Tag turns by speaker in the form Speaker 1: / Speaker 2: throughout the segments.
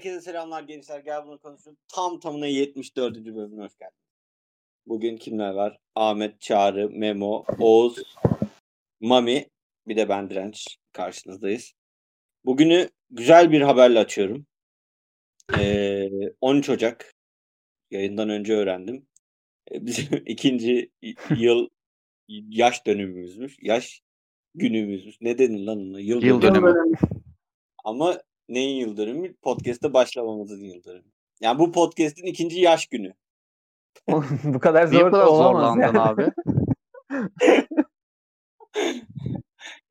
Speaker 1: Herkese selamlar gençler. Gel bunu konuşalım. Tam tamına 74. bölümüne hoş geldiniz. Bugün kimler var? Ahmet, Çağrı, Memo, Oğuz, Mami, bir de ben Direnç karşınızdayız. Bugünü güzel bir haberle açıyorum. Ee, 13 Ocak yayından önce öğrendim. Ee, bizim ikinci yıl yaş dönümümüzmüş. Yaş günümüzmüş. Ne denir lan ona?
Speaker 2: Yıl, yıl dönümü.
Speaker 1: Ama neyin yıl dönümü? Podcast'te başlamamızın yıl dönümü. Yani bu podcast'in ikinci yaş günü.
Speaker 2: bu kadar zor
Speaker 3: bu kadar
Speaker 2: olamaz
Speaker 3: zorlandın
Speaker 2: ya.
Speaker 3: abi?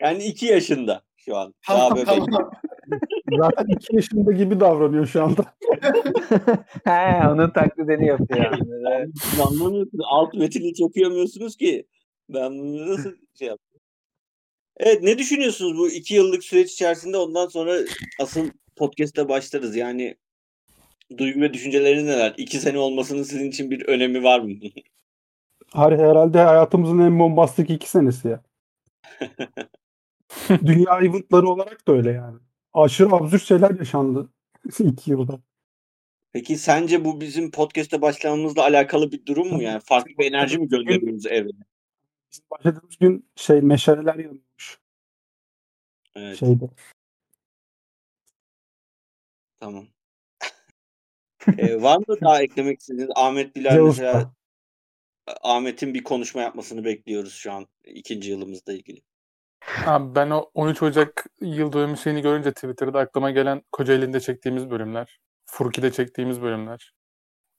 Speaker 1: Yani iki yaşında şu an.
Speaker 4: Tamam
Speaker 1: Daha bebek.
Speaker 4: tamam.
Speaker 5: Zaten iki yaşında gibi davranıyor şu anda.
Speaker 2: He, onun taklidini yapıyor.
Speaker 1: Yani anlamıyorsunuz. Alt metini hiç okuyamıyorsunuz ki. Ben bunu nasıl şey yaptım? Evet ne düşünüyorsunuz bu iki yıllık süreç içerisinde ondan sonra asıl podcast'e başlarız. Yani duygu ve düşünceleriniz neler? İki sene olmasının sizin için bir önemi var mı?
Speaker 5: Her, herhalde hayatımızın en bombastik iki senesi ya. Dünya eventları olarak da öyle yani. Aşırı absürt şeyler yaşandı iki yılda.
Speaker 1: Peki sence bu bizim podcast'e başlamamızla alakalı bir durum mu yani? Farklı bir enerji mi gönderiyoruz evrene?
Speaker 5: Bizim başladığımız gün şey meşaleler yanıyormuş
Speaker 1: Evet
Speaker 5: şeyde.
Speaker 1: tamam. Ee, var mı daha eklemek istediğiniz? Ahmet Bilal mesela Ahmet'in bir konuşma yapmasını bekliyoruz şu an ikinci yılımızla ilgili.
Speaker 6: Abi ben o 13 Ocak yıl dönümü şeyini görünce Twitter'da aklıma gelen Kocaeli'nde çektiğimiz bölümler, Furki'de çektiğimiz bölümler.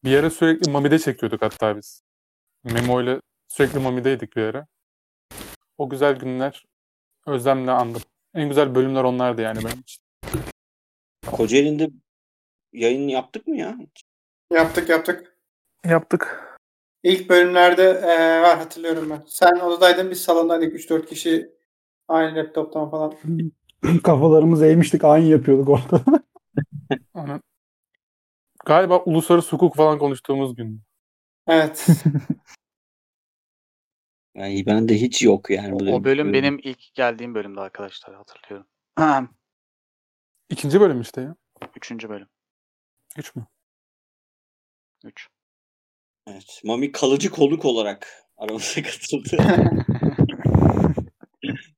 Speaker 6: Bir ara sürekli Mami'de çekiyorduk hatta biz. Memo ile sürekli Mami'deydik bir ara. O güzel günler özlemle andım. En güzel bölümler onlardı yani benim için.
Speaker 1: Kocaeli'nde yayın yaptık mı ya?
Speaker 4: Yaptık yaptık.
Speaker 6: Yaptık.
Speaker 4: İlk bölümlerde e, var hatırlıyorum ben. Sen odadaydın biz salondaydık 3-4 kişi aynı laptoptan falan.
Speaker 5: Kafalarımızı eğmiştik aynı yapıyorduk orada.
Speaker 6: Galiba uluslararası hukuk falan konuştuğumuz gün.
Speaker 4: Evet.
Speaker 1: Yani bende hiç yok yani.
Speaker 3: O
Speaker 1: bir
Speaker 3: bölüm benim ilk geldiğim bölümde arkadaşlar hatırlıyorum.
Speaker 6: İkinci bölüm işte ya.
Speaker 3: Üçüncü bölüm.
Speaker 6: Üç mü?
Speaker 3: Üç.
Speaker 1: Evet. Mami kalıcı konuk olarak aramıza katıldı.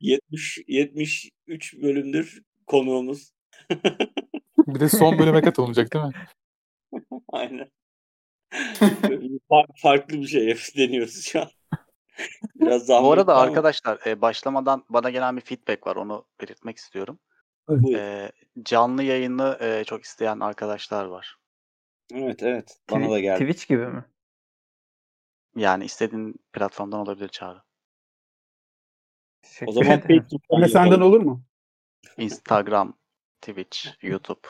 Speaker 1: 70 73 bölümdür konuğumuz.
Speaker 6: Bir de son bölüme katılmayacak değil mi?
Speaker 1: Aynen. Farklı bir şey deniyoruz şu an. Biraz
Speaker 3: Bu arada arkadaşlar e, başlamadan bana gelen bir feedback var. Onu belirtmek istiyorum.
Speaker 1: buyur.
Speaker 3: E, canlı yayını e, çok isteyen arkadaşlar var.
Speaker 1: Evet evet. Bana
Speaker 2: Twi-
Speaker 1: da geldi.
Speaker 2: Twitch gibi mi?
Speaker 3: Yani istediğin platformdan olabilir Çağrı.
Speaker 1: O zaman. Facebook'tan
Speaker 5: senden olur mu?
Speaker 3: Instagram, Twitch, YouTube.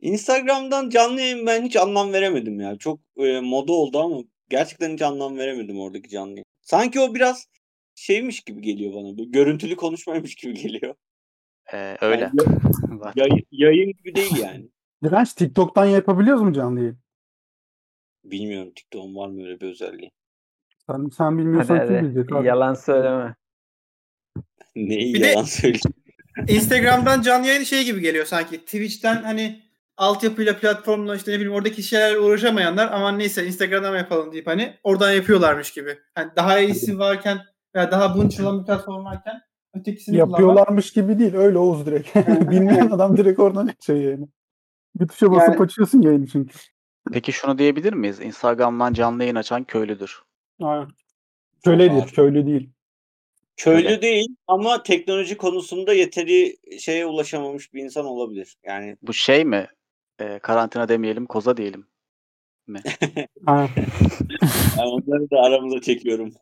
Speaker 1: Instagram'dan canlı yayın ben hiç anlam veremedim ya. Çok e, moda oldu ama gerçekten hiç anlam veremedim oradaki canlı yayın. Sanki o biraz şeymiş gibi geliyor bana. Bu görüntülü konuşmaymış gibi geliyor.
Speaker 3: E, öyle.
Speaker 1: Yani yayın, yayın gibi değil yani.
Speaker 5: Direnç TikTok'tan yapabiliyoruz mu canlı yayın?
Speaker 1: Bilmiyorum TikTok'un var mı öyle bir özelliği.
Speaker 5: Sen, sen
Speaker 2: Hadi
Speaker 5: bilmiyorsan kim
Speaker 2: hadi.
Speaker 5: bilecek abi?
Speaker 2: Yalan söyleme.
Speaker 1: Neyi
Speaker 4: Bir
Speaker 1: yalan söyleyeyim.
Speaker 4: Instagram'dan canlı yayın şey gibi geliyor sanki. Twitch'ten hani altyapıyla platformla işte ne bileyim oradaki şeylerle uğraşamayanlar aman neyse Instagram'dan yapalım deyip hani oradan yapıyorlarmış gibi. Hani daha iyisi varken veya daha bunch olan bir platform varken ötekisini kullanmak.
Speaker 5: Yapıyorlarmış gibi değil. Öyle Oğuz direkt. Bilmeyen adam direkt oradan açıyor yayını. Bir tuşa basıp
Speaker 4: Yani-
Speaker 5: açıyorsun yayını çünkü.
Speaker 3: Peki şunu diyebilir miyiz? Instagram'dan canlı yayın açan köylüdür.
Speaker 5: Aynen. Köledir, köylü değil.
Speaker 1: Köylü
Speaker 3: Öyle.
Speaker 1: değil ama teknoloji konusunda yeteri şeye ulaşamamış bir insan olabilir. Yani
Speaker 3: Bu şey mi? E, karantina demeyelim, koza diyelim.
Speaker 5: Ha.
Speaker 1: Ben onları da aramıza çekiyorum.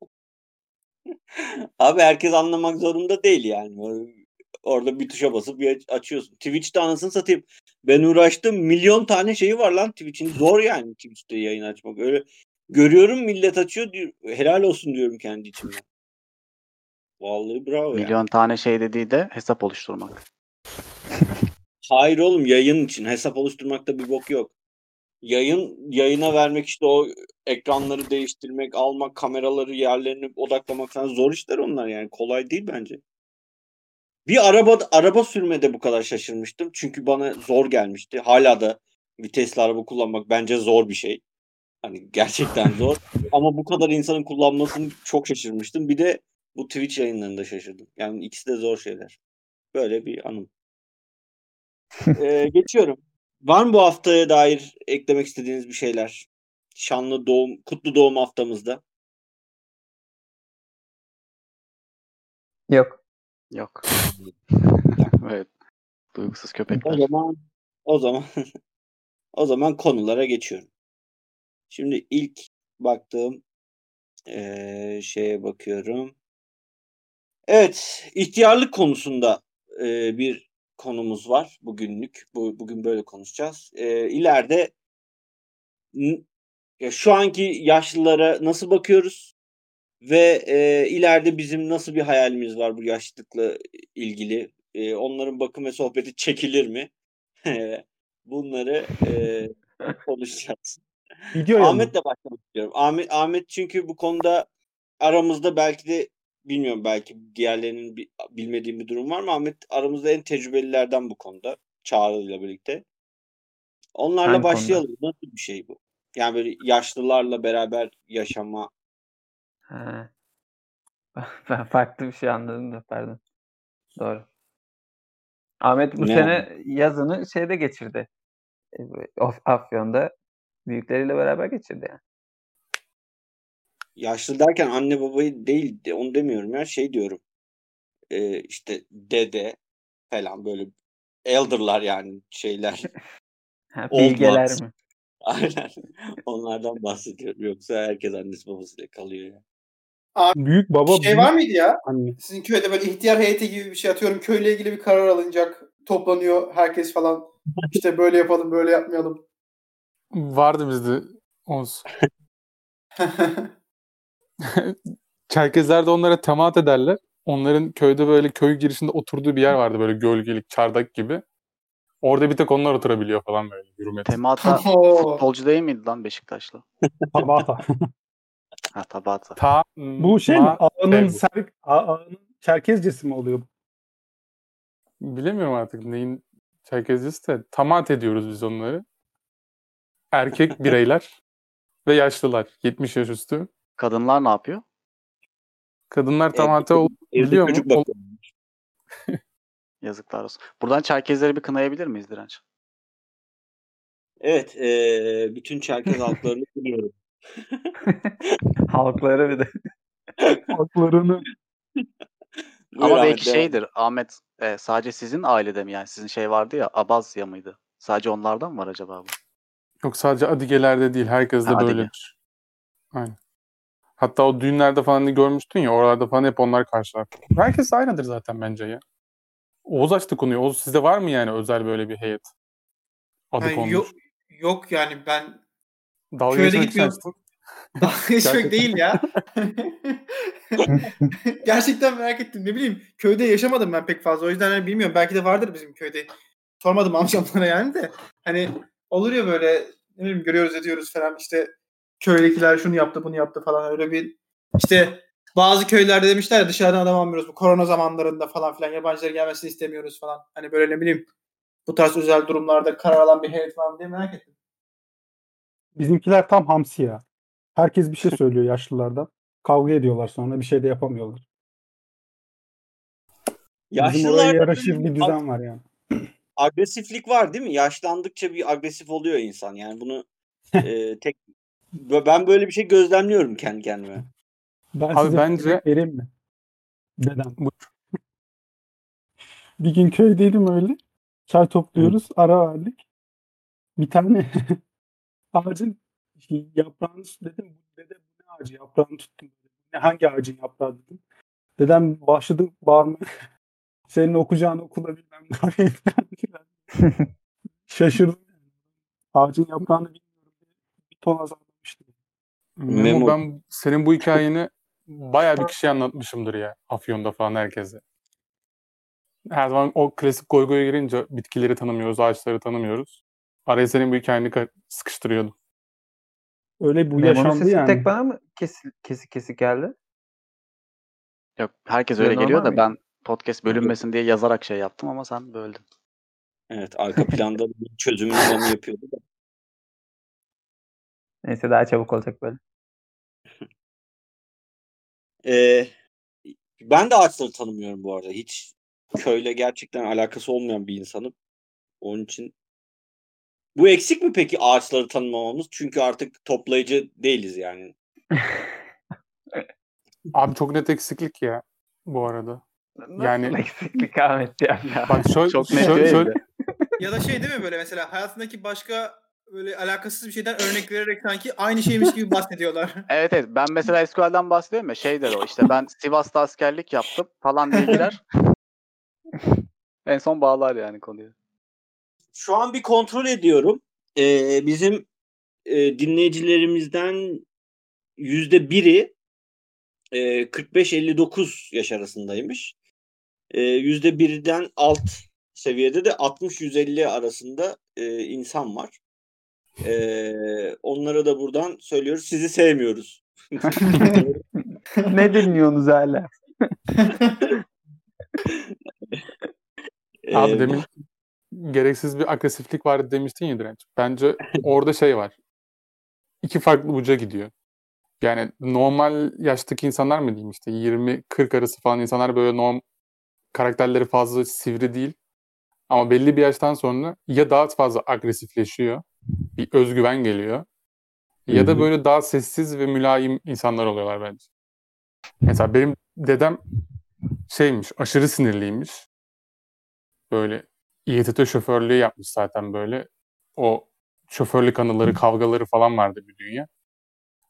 Speaker 1: Abi herkes anlamak zorunda değil yani. Or- Orada bir tuşa basıp bir aç- açıyorsun. Twitch'te anasını satayım. Ben uğraştım. Milyon tane şeyi var lan Twitch'in. Zor yani Twitch'te yayın açmak. Öyle görüyorum millet açıyor. diyor- Helal olsun diyorum kendi içimden. Vallahi bravo ya.
Speaker 3: Milyon tane şey dediği de hesap oluşturmak.
Speaker 1: Hayır oğlum yayın için. Hesap oluşturmakta bir bok yok. Yayın yayına vermek işte o ekranları değiştirmek, almak, kameraları yerlerine odaklamak falan zor işler onlar yani. Kolay değil bence. Bir araba araba sürmede bu kadar şaşırmıştım. Çünkü bana zor gelmişti. Hala da vitesli araba kullanmak bence zor bir şey. Hani gerçekten zor. Ama bu kadar insanın kullanmasını çok şaşırmıştım. Bir de bu Twitch yayınlarında şaşırdım. Yani ikisi de zor şeyler. Böyle bir anım. Ee, geçiyorum. Var mı bu haftaya dair eklemek istediğiniz bir şeyler? Şanlı doğum, kutlu doğum haftamızda.
Speaker 2: Yok.
Speaker 3: Yok. evet. Duygusuz köpekler.
Speaker 1: O zaman o zaman o zaman konulara geçiyorum. Şimdi ilk baktığım eee, şeye bakıyorum. Evet, ihtiyarlık konusunda eee, bir konumuz var bugünlük. Bu bugün böyle konuşacağız. Eee ileride ya şu anki yaşlılara nasıl bakıyoruz ve eee, ileride bizim nasıl bir hayalimiz var bu yaşlılıkla ilgili? Eee, onların bakım ve sohbeti çekilir mi? Bunları eee, konuşacağız. Ahmet'le başlamak istiyorum. Ahmet, Ahmet çünkü bu konuda aramızda belki de bilmiyorum belki diğerlerinin bi- bilmediği bir durum var mı? Ahmet aramızda en tecrübelilerden bu konuda. Çağrı'yla birlikte. Onlarla
Speaker 2: Hangi konuda?
Speaker 1: başlayalım. Nasıl bir şey bu? Yani böyle yaşlılarla beraber yaşama.
Speaker 2: Ha. Ben farklı bir şey anladım da pardon. Doğru. Ahmet bu
Speaker 1: Ne
Speaker 2: sene yazını şeyde geçirdi. E, bu Af- Afyon'da büyükleriyle beraber geçirdi yani.
Speaker 1: Yaşlı derken anne babayı değil de onu demiyorum ya şey diyorum. Ee, işte dede falan böyle elderlar yani şeyler.
Speaker 2: Ha, bilgeler mi?
Speaker 1: Aynen. Onlardan bahsediyorum. Yoksa herkes annesi babasıyla kalıyor ya.
Speaker 5: Büyük baba
Speaker 4: şey
Speaker 5: büyük
Speaker 4: var mıydı ya?
Speaker 5: anne.
Speaker 4: Sizin köyde böyle ihtiyar heyeti gibi bir şey atıyorum. Köyle ilgili bir karar alınacak. Toplanıyor herkes falan. İşte böyle yapalım, böyle yapmayalım.
Speaker 6: Vardı bizde Oğuz. Çerkezler de onlara temat ederler. Onların köyde böyle köy girişinde oturduğu bir yer vardı böyle gölgelik, çardak gibi. Orada bir tek onlar oturabiliyor falan böyle hürmet.
Speaker 3: Temata futbolcu değil miydi lan Beşiktaşlı?
Speaker 5: Tabata.
Speaker 3: Ha Tabata.
Speaker 6: Ta
Speaker 5: Bu şey mi? Ağanın, ser, ağanın Çerkezcesi mi oluyor?
Speaker 6: Bilemiyorum artık neyin Çerkezcesi de tamat ediyoruz biz onları. Erkek bireyler ve yaşlılar. 70 yaş üstü.
Speaker 3: Kadınlar ne yapıyor?
Speaker 6: Kadınlar
Speaker 1: Evde
Speaker 6: tamate
Speaker 1: çocuk-
Speaker 6: ol-
Speaker 1: evde
Speaker 6: biliyor mu? Ol-.
Speaker 3: Yazıklar olsun. Buradan Çerkezleri bir kınayabilir miyiz Direnç?
Speaker 1: Evet, eee, bütün Çerkez halklarını biliyorum.
Speaker 2: Halkları bir de.
Speaker 5: Haklarını
Speaker 1: Buyur
Speaker 3: Ama
Speaker 1: Ahmet,
Speaker 3: belki
Speaker 1: devam.
Speaker 3: şeydir Ahmet e, sadece sizin ailede mi yani sizin şey vardı ya Abazya mıydı? Sadece onlardan mı var acaba bu?
Speaker 6: Yok sadece Adige'lerde değil. Herkes de
Speaker 3: Ha, Adige.
Speaker 6: böyledir. Aynen. Hatta o düğünlerde falan da görmüştün ya oralarda falan hep onlar karşılar. Herkes aynıdır zaten bence ya. Oğuz açtı konuyu. Oğuz sizde var mı yani özel böyle bir heyet? Adı
Speaker 4: Yani
Speaker 6: konmuş.
Speaker 4: yok, yok yani ben
Speaker 6: Dalga
Speaker 4: Köyde
Speaker 6: geçmek
Speaker 4: gitmiyorum. Dalga geçmek değil ya. Gerçekten merak ettim. Ne bileyim köyde yaşamadım ben pek fazla. O yüzden hani bilmiyorum. Belki de vardır bizim köyde. Sormadım amcamlara yani de. Hani olur ya böyle ne bileyim görüyoruz ediyoruz falan işte köydekiler şunu yaptı bunu yaptı falan öyle bir işte bazı köylerde demişler ya dışarıdan adam almıyoruz bu korona zamanlarında falan filan yabancıların gelmesini istemiyoruz falan. Hani böyle ne bileyim bu tarz özel durumlarda karar alan bir heyet var mı diye merak ettim.
Speaker 5: bizimkiler tam hamsi ya. Herkes bir şey söylüyor yaşlılardan. Kavga ediyorlar sonra bir şey de yapamıyorlar. Bizim oraya
Speaker 1: Yaşlılarda
Speaker 5: yaraşır bir düzen var yani.
Speaker 1: agresiflik var değil mi? Yaşlandıkça bir agresif oluyor insan. Yani bunu eee, tek ben böyle bir şey gözlemliyorum kendi kendime.
Speaker 5: Ben
Speaker 6: Abi
Speaker 5: size
Speaker 6: bence-
Speaker 5: vereyim mi? Dedem.
Speaker 6: Buyur.
Speaker 5: Bir gün köydeydim öyle. Çay topluyoruz. Ara verdik. Bir tane ağacın yaprağını dedim. Bu dede bu ne ağacı? Yaprağını tuttum. Ne, hangi ağacın yaprağı dedim. Dedem başladı bağırmaya. Senin okuyacağın okula bilmem ne. Şaşırdım. Ağacın yaprağını bilmiyorum. Bir ton azalmıştım.
Speaker 6: Memo,
Speaker 1: Memo.
Speaker 6: ben senin bu hikayeni bayağı bir kişiye anlatmışımdır ya. Afyon'da falan herkese. Her zaman o klasik goy goya girince bitkileri tanımıyoruz, ağaçları tanımıyoruz. Araya senin bu hikayeni ka- sıkıştırıyordum.
Speaker 5: Öyle bu
Speaker 2: Memo'nun
Speaker 5: yaşandı
Speaker 2: sesi
Speaker 5: yani.
Speaker 2: tek bana mı kesik kesik, kesik geldi?
Speaker 3: Yok herkes
Speaker 2: Ya
Speaker 3: öyle geliyor
Speaker 2: normal
Speaker 3: da
Speaker 2: miydi?
Speaker 3: ben podcast bölünmesin diye yazarak şey yaptım ama sen böldün.
Speaker 1: Evet arka planda bir çözümünü onu yapıyordu da.
Speaker 2: Neyse daha çabuk olacak böyle.
Speaker 1: Ee, ben de ağaçları tanımıyorum bu arada. Hiç köyle gerçekten alakası olmayan bir insanım. Onun için bu eksik mi peki ağaçları tanımamamız? Çünkü artık toplayıcı değiliz yani.
Speaker 6: Abi çok net eksiklik ya bu arada.
Speaker 2: Nasıl
Speaker 6: Yani-
Speaker 2: eksiklik Ahmet ya.
Speaker 6: Bak şöyle,
Speaker 3: Çok net
Speaker 6: şöyle, şöyle-.
Speaker 4: Ya da şey değil mi böyle mesela hayatındaki başka böyle alakasız bir şeyden örnek vererek sanki aynı şeymiş gibi bahsediyorlar.
Speaker 3: Evet evet ben mesela SQL'den bahsediyorum ya şey der o işte ben Sivas'ta askerlik yaptım falan diye girer. en son bağlar yani konuyu.
Speaker 1: Şu an bir kontrol ediyorum. Ee, bizim e, dinleyicilerimizden yüzde biri e, 45-59 yaş arasındaymış. E, Yüzde birden alt seviyede de 60-150 arasında e, insan var. E, onlara da buradan söylüyoruz. Sizi sevmiyoruz.
Speaker 2: ne dinliyorsunuz hala?
Speaker 6: Abi demin gereksiz bir agresiflik vardı demiştin ya Direnç. Bence orada şey var. İki farklı uca gidiyor. Yani normal yaştaki insanlar mı diyeyim işte 20-40 arası falan insanlar böyle norm karakterleri fazla sivri değil. Ama belli bir yaştan sonra ya daha fazla agresifleşiyor. Bir özgüven geliyor. Ya da böyle daha sessiz ve mülayim insanlar oluyorlar bence. Mesela benim dedem şeymiş, aşırı sinirliymiş. Böyle İETT şoförlüğü yapmış zaten böyle. O şoförlük anıları, kavgaları falan vardı bir dünya.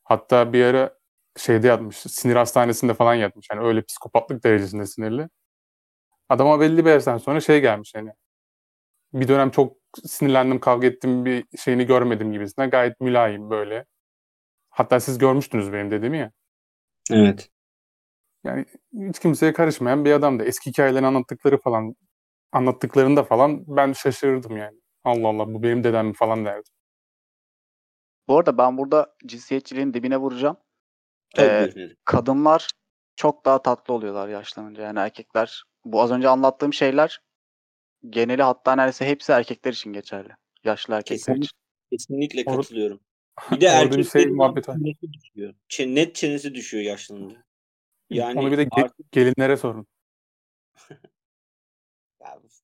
Speaker 6: Hatta bir ara şeyde yatmış, sinir hastanesinde falan yatmış. Yani öyle psikopatlık derecesinde sinirli. Adama belli bir yaştan sonra şey gelmiş hani. Bir dönem çok sinirlendim, kavga ettim bir şeyini görmedim gibisine. Gayet mülayim böyle. Hatta siz görmüştünüz benim dediğimi ya.
Speaker 1: Evet.
Speaker 6: Yani hiç kimseye karışmayan bir adamdı. Eski hikayelerini anlattıkları falan anlattıklarında falan ben şaşırırdım yani. Allah Allah bu benim dedem mi falan derdim.
Speaker 3: Bu arada ben burada cinsiyetçiliğin dibine vuracağım.
Speaker 1: Tabii
Speaker 3: Ee, kadınlar çok daha tatlı oluyorlar yaşlanınca. Yani erkekler bu az önce anlattığım şeyler geneli hatta neredeyse hepsi erkekler için geçerli. Yaşlı erkekler
Speaker 1: Kesinlikle.
Speaker 3: için.
Speaker 1: Kesinlikle
Speaker 6: Or-
Speaker 1: katılıyorum. Bir de
Speaker 6: şey
Speaker 1: erkeklerin
Speaker 6: var.
Speaker 1: çenesi düşüyor. Çe- net çenesi düşüyor yaşlanınca. Yani
Speaker 6: Onu bir de ge-
Speaker 1: artık
Speaker 6: gelinlere sorun.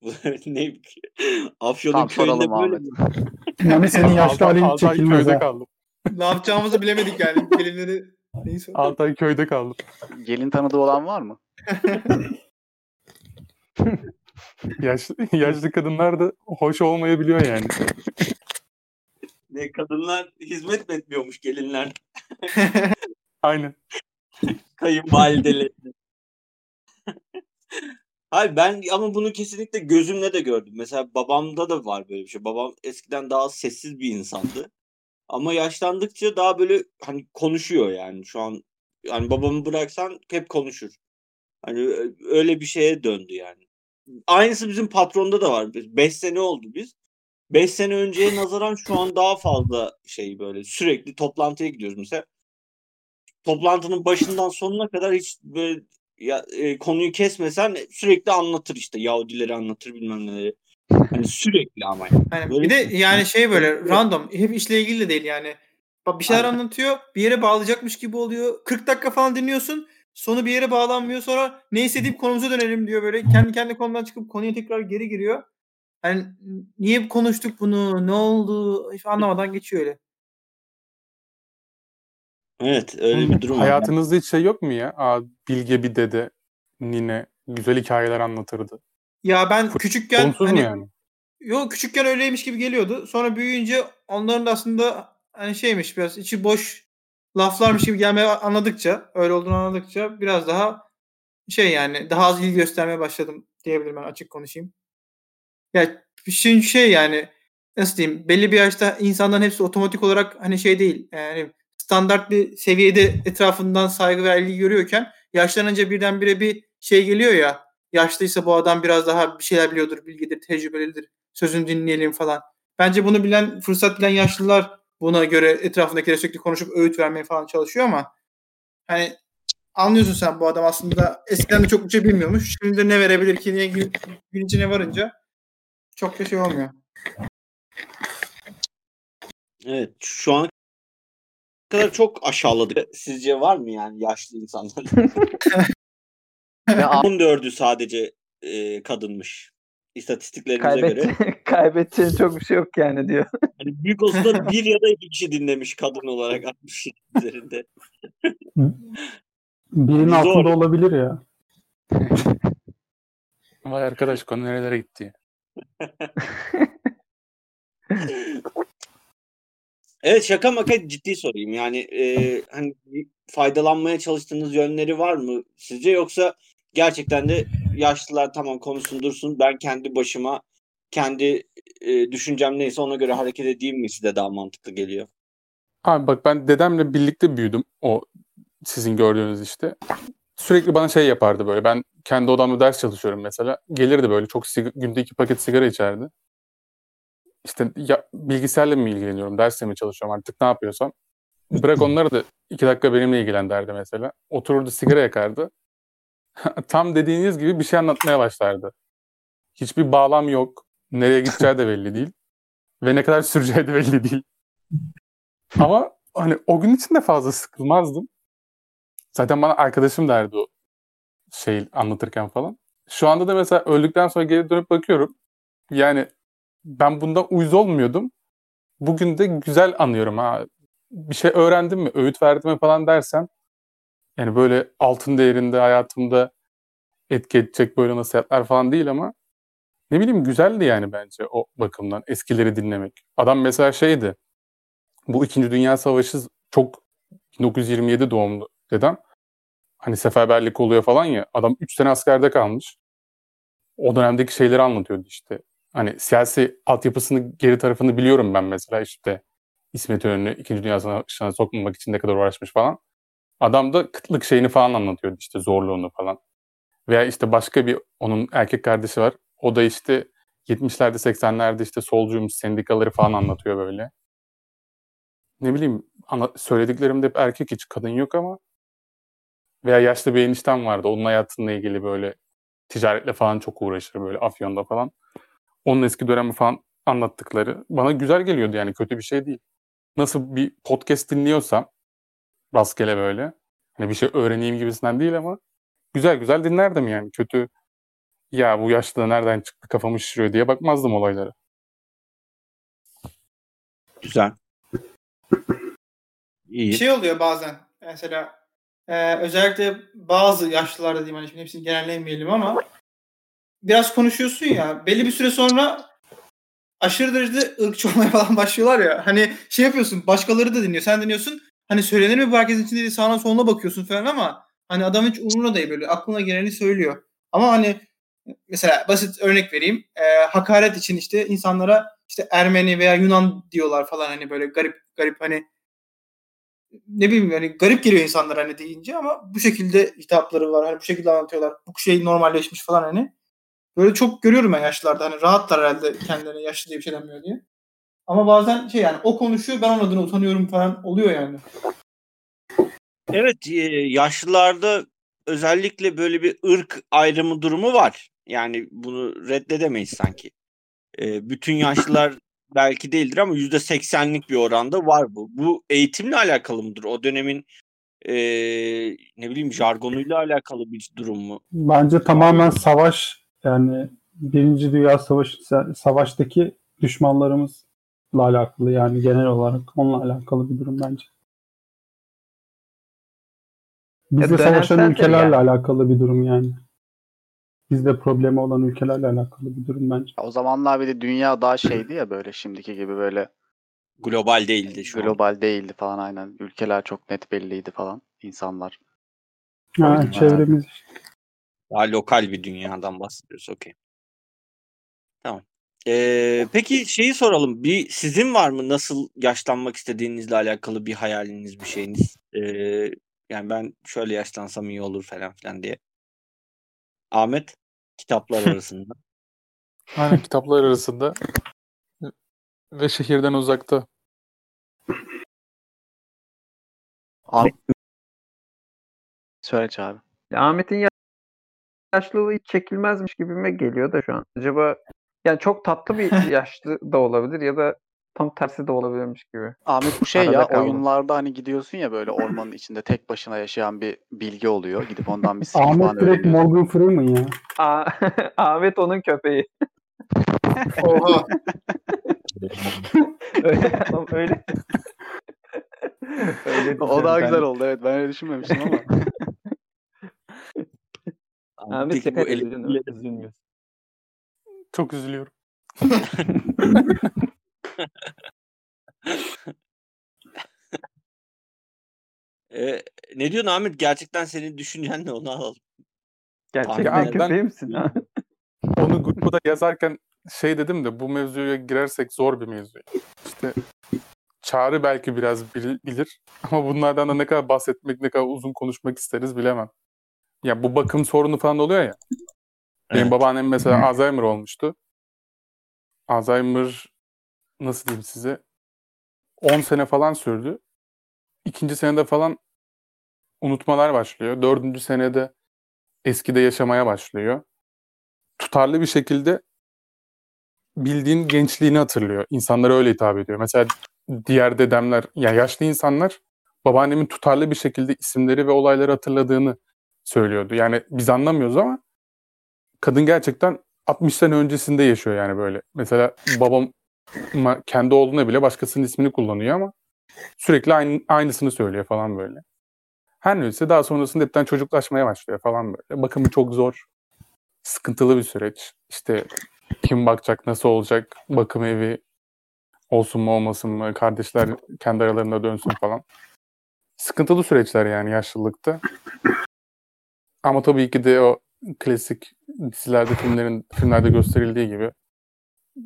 Speaker 1: ne Afyon'un
Speaker 3: Tamam,
Speaker 1: köyünde böyle?
Speaker 5: Yani senin yaşlı halin çekilmez
Speaker 6: köyde
Speaker 5: ha.
Speaker 6: kaldım.
Speaker 4: ne yapacağımızı bilemedik yani. Gelinleri neyse.
Speaker 6: 6 ay köyde kaldım.
Speaker 3: Gelin tanıdığı olan var mı?
Speaker 6: Yaşlı, yaşlı kadınlar da hoş olmayabiliyor yani.
Speaker 1: Ne kadınlar hizmet mi etmiyormuş gelinler
Speaker 6: Aynen.
Speaker 1: kayınvalideleri. Hayır ben ama bunu kesinlikle gözümle de gördüm. Mesela babamda da var böyle bir şey. Babam eskiden daha sessiz bir insandı. Ama yaşlandıkça daha böyle hani konuşuyor yani şu an. Yani babamı bıraksan hep konuşur. Hani öyle bir şeye döndü yani. Aynısı bizim patronda da var. 5 sene oldu biz. 5 sene önceye nazaran şu an daha fazla şey böyle sürekli toplantıya gidiyoruz mesela. Toplantının başından sonuna kadar hiç böyle ya, e, konuyu kesmesen sürekli anlatır işte Yahudileri anlatır bilmem neleri. Hani sürekli ama. yani. Böyle
Speaker 4: bir de
Speaker 1: bir-
Speaker 4: yani şey böyle random. Hep işle ilgili de değil yani. Bak bir şeyler
Speaker 1: Aynen.
Speaker 4: anlatıyor. Bir yere bağlayacakmış gibi oluyor. 40 dakika falan dinliyorsun. Sonu bir yere bağlanmıyor. Sonra neyse deyip konumuza dönelim diyor böyle. Kendi kendi konudan çıkıp konuya tekrar geri giriyor. Yani niye konuştuk bunu? Ne oldu? Hiç anlamadan geçiyor öyle.
Speaker 1: Evet öyle bir durum.
Speaker 6: Hayatınızda hiç şey yok mu ya? Aa, bilge bir dede, nine, güzel hikayeler anlatırdı.
Speaker 4: Ya ben
Speaker 6: Fu-
Speaker 4: küçükken
Speaker 6: Onsuz
Speaker 4: hani
Speaker 6: mu yani?
Speaker 4: Yok küçükken öyleymiş gibi geliyordu. Sonra büyüyünce onların da aslında hani şeymiş biraz içi boş laflarmış gibi gelmeye anladıkça öyle olduğunu anladıkça biraz daha şey yani daha az ilgi göstermeye başladım diyebilirim ben açık konuşayım. Ya şimdi şey yani nasıl diyeyim belli bir yaşta insanların hepsi otomatik olarak hani şey değil yani standart bir seviyede etrafından saygı ve ilgi görüyorken yaşlanınca birdenbire bir şey geliyor ya yaşlıysa bu adam biraz daha bir şeyler biliyordur, bilgidir, tecrübelidir sözünü dinleyelim falan. Bence bunu bilen, fırsat bilen yaşlılar buna göre etrafındakileri sürekli konuşup öğüt vermeye falan çalışıyor ama hani anlıyorsun sen bu adam aslında eskiden de çok bir şey bilmiyormuş. Şimdi de ne verebilir ki diye içine varınca çok da şey olmuyor.
Speaker 1: Evet şu an kadar çok aşağıladık. Sizce var mı yani yaşlı insanlar?
Speaker 3: Ve a-
Speaker 1: 14'ü sadece e, kadınmış. İstatistiklerimize göre.
Speaker 2: Kaybet, kaybedeceğin çok bir şey yok yani diyor.
Speaker 1: Hani büyük olsa da bir ya da iki kişi dinlemiş kadın olarak 60 üzerinde.
Speaker 5: Birinin
Speaker 1: Zor.
Speaker 5: altında olabilir ya.
Speaker 6: Vay arkadaş konu nerelere gitti.
Speaker 1: Evet şaka maka ciddi sorayım. Yani e, hani faydalanmaya çalıştığınız yönleri var mı sizce yoksa gerçekten de yaşlılar tamam konuşsun dursun ben kendi başıma kendi e, düşüncem neyse ona göre hareket edeyim mi size daha mantıklı geliyor?
Speaker 6: Abi bak ben dedemle birlikte büyüdüm. O sizin gördüğünüz işte. Sürekli bana şey yapardı böyle. Ben kendi odamda ders çalışıyorum mesela. Gelirdi böyle çok sig- günde iki paket sigara içerdi. İşte ya, bilgisayarla mı ilgileniyorum, dersle mi çalışıyorum artık ne yapıyorsam. Bırak onları da iki dakika benimle ilgilen derdi mesela. Otururdu sigara yakardı. Tam dediğiniz gibi bir şey anlatmaya başlardı. Hiçbir bağlam yok. Nereye gideceği de belli değil. Ve ne kadar süreceği de belli değil. Ama hani o gün için de fazla sıkılmazdım. Zaten bana arkadaşım derdi o şey anlatırken falan. Şu anda da mesela öldükten sonra geri dönüp bakıyorum. Yani ben bundan uyuz olmuyordum. Bugün de güzel anıyorum ha. Bir şey öğrendim mi, öğüt verdim mi falan dersen yani böyle altın değerinde hayatımda etki edecek böyle nasihatler falan değil ama ne bileyim güzeldi yani bence o bakımdan eskileri dinlemek. Adam mesela şeydi bu İkinci Dünya Savaşı çok 1927 doğumlu dedem. Hani seferberlik oluyor falan ya. Adam 3 sene askerde kalmış. O dönemdeki şeyleri anlatıyordu işte. Hani siyasi altyapısını geri tarafını biliyorum ben mesela işte İsmet İnönü 2. Dünya Savaşı'na sokmamak için ne kadar uğraşmış falan. Adam da kıtlık şeyini falan anlatıyordu işte zorluğunu falan. Veya işte başka bir onun erkek kardeşi var. O da işte 70'lerde 80'lerde işte solcuymuş sendikaları falan anlatıyor böyle ne bileyim ana, söylediklerimde hep erkek hiç kadın yok ama veya yaşlı bir eniştem vardı. Onun hayatıyla ilgili böyle ticaretle falan çok uğraşır böyle Afyon'da falan. Onun eski dönemi falan anlattıkları bana güzel geliyordu yani kötü bir şey değil. Nasıl bir podcast dinliyorsam rastgele böyle hani bir şey öğreneyim gibisinden değil ama güzel güzel dinlerdim yani kötü ya bu yaşta nereden çıktı kafamı şişiriyor diye bakmazdım olaylara.
Speaker 1: Güzel. İyi.
Speaker 4: Şey oluyor bazen mesela e, özellikle bazı yaşlılarda diyeyim hani şimdi hepsini genellemeyelim ama biraz konuşuyorsun ya belli bir süre sonra aşırı derecede ırkçı olmaya falan başlıyorlar ya. Hani şey yapıyorsun başkaları da dinliyor sen dinliyorsun hani söylenir mi bu herkesin içinde sağına soluna bakıyorsun falan ama hani adam hiç umuruna değil böyle aklına geleni söylüyor. Ama hani mesela basit örnek vereyim e, hakaret için işte insanlara işte Ermeni veya Yunan diyorlar falan hani böyle garip garip hani ne bileyim yani garip geliyor insanlar hani deyince ama bu şekilde hitapları var. Hani bu şekilde anlatıyorlar. Bu şey normalleşmiş falan hani. Böyle çok görüyorum ben yaşlılarda. Hani rahatlar herhalde kendilerine yaşlı diye bir şey denmiyor diye. Ama bazen şey yani o konuşuyor ben onun adına utanıyorum falan oluyor yani.
Speaker 1: Evet e, yaşlılarda özellikle böyle bir ırk ayrımı durumu var. Yani bunu reddedemeyiz sanki. E, bütün yaşlılar belki değildir ama yüzde seksenlik bir oranda var bu. Bu eğitimle alakalı mıdır? O dönemin e, ne bileyim jargonuyla alakalı bir durum mu?
Speaker 5: Bence tamamen savaş yani Birinci Dünya Savaşı savaştaki düşmanlarımızla alakalı yani genel olarak onunla alakalı bir durum bence. Bizle savaşan ülkelerle
Speaker 2: yani.
Speaker 5: alakalı bir durum yani. Bizde problemi olan ülkelerle alakalı bir durum bence.
Speaker 3: o zamanlar bir de dünya daha şeydi ya böyle şimdiki gibi böyle
Speaker 1: Global değildi şu an.
Speaker 3: global değildi falan aynen. Ülkeler çok net belliydi falan insanlar.
Speaker 5: Ha,
Speaker 3: Oyun
Speaker 5: çevremiz
Speaker 1: Daha lokal bir dünyadan bahsediyoruz. Okey. Tamam. Ee, peki şeyi soralım. Bir sizin var mı nasıl yaşlanmak istediğinizle alakalı bir hayaliniz, bir şeyiniz? Ee, yani ben şöyle yaşlansam iyi olur falan filan diye. Ahmet kitaplar arasında.
Speaker 6: Aynen kitaplar arasında ve şehirden uzakta.
Speaker 3: Abi, Süreç abi.
Speaker 2: Ya Ahmet'in ya- yaşlılığı hiç çekilmezmiş gibime geliyor da şu an. Acaba yani çok tatlı bir yaşlı da olabilir ya da tam tersi de olabilirmiş gibi.
Speaker 3: Ahmet bu şey
Speaker 2: Arada
Speaker 3: ya
Speaker 2: kaldı.
Speaker 3: oyunlarda hani gidiyorsun ya böyle ormanın içinde tek başına yaşayan bir bilgi oluyor. Gidip ondan bir falan
Speaker 5: Ahmet direkt. Morgan Freeman ya.
Speaker 2: Aa, Ahmet onun köpeği.
Speaker 4: Oha.
Speaker 2: öyle, öyle. öyle
Speaker 3: O daha
Speaker 2: düşünüyorum
Speaker 3: güzel
Speaker 2: ben.
Speaker 3: oldu evet ben öyle düşünmemiştim ama.
Speaker 2: Ahmet
Speaker 1: Peki bu
Speaker 2: üzülmüyor. üzülmüyor.
Speaker 6: Çok üzülüyorum.
Speaker 1: Ee, ne diyorsun Ahmet? Gerçekten senin düşüncen ne onu alalım.
Speaker 2: Gerçekten
Speaker 1: Ya
Speaker 6: ben-
Speaker 2: köpeği misin? ha?
Speaker 6: Onu grupta yazarken şey dedim de bu mevzuya girersek zor bir mevzu. İşte Çağrı belki biraz bil- bilir ama bunlardan da ne kadar bahsetmek, ne kadar uzun konuşmak isteriz bilemem. Ya bu bakım sorunu falan oluyor ya. Benim
Speaker 1: Evet.
Speaker 6: babaannem mesela Alzheimer olmuştu. Alzheimer nasıl diyeyim size 10 sene falan sürdü. İkinci senede falan unutmalar başlıyor. Dördüncü senede eskide yaşamaya başlıyor. Tutarlı bir şekilde bildiğin gençliğini hatırlıyor. İnsanlara öyle hitap ediyor. Mesela diğer dedemler, ya yaşlı insanlar babaannemin tutarlı bir şekilde isimleri ve olayları hatırladığını söylüyordu. Yani biz anlamıyoruz ama kadın gerçekten 60 sene öncesinde yaşıyor yani böyle. Mesela babam kendi oğluna bile başkasının ismini kullanıyor ama sürekli aynı, aynısını söylüyor falan böyle. Her neyse daha sonrasında hepten çocuklaşmaya başlıyor falan böyle. Bakımı çok zor. Sıkıntılı bir süreç. İşte kim bakacak, nasıl olacak, bakım evi olsun mu olmasın mı, kardeşler kendi aralarında dönsün falan. Sıkıntılı süreçler yani yaşlılıkta. Ama tabii ki de o klasik dizilerde, filmlerin filmlerde gösterildiği gibi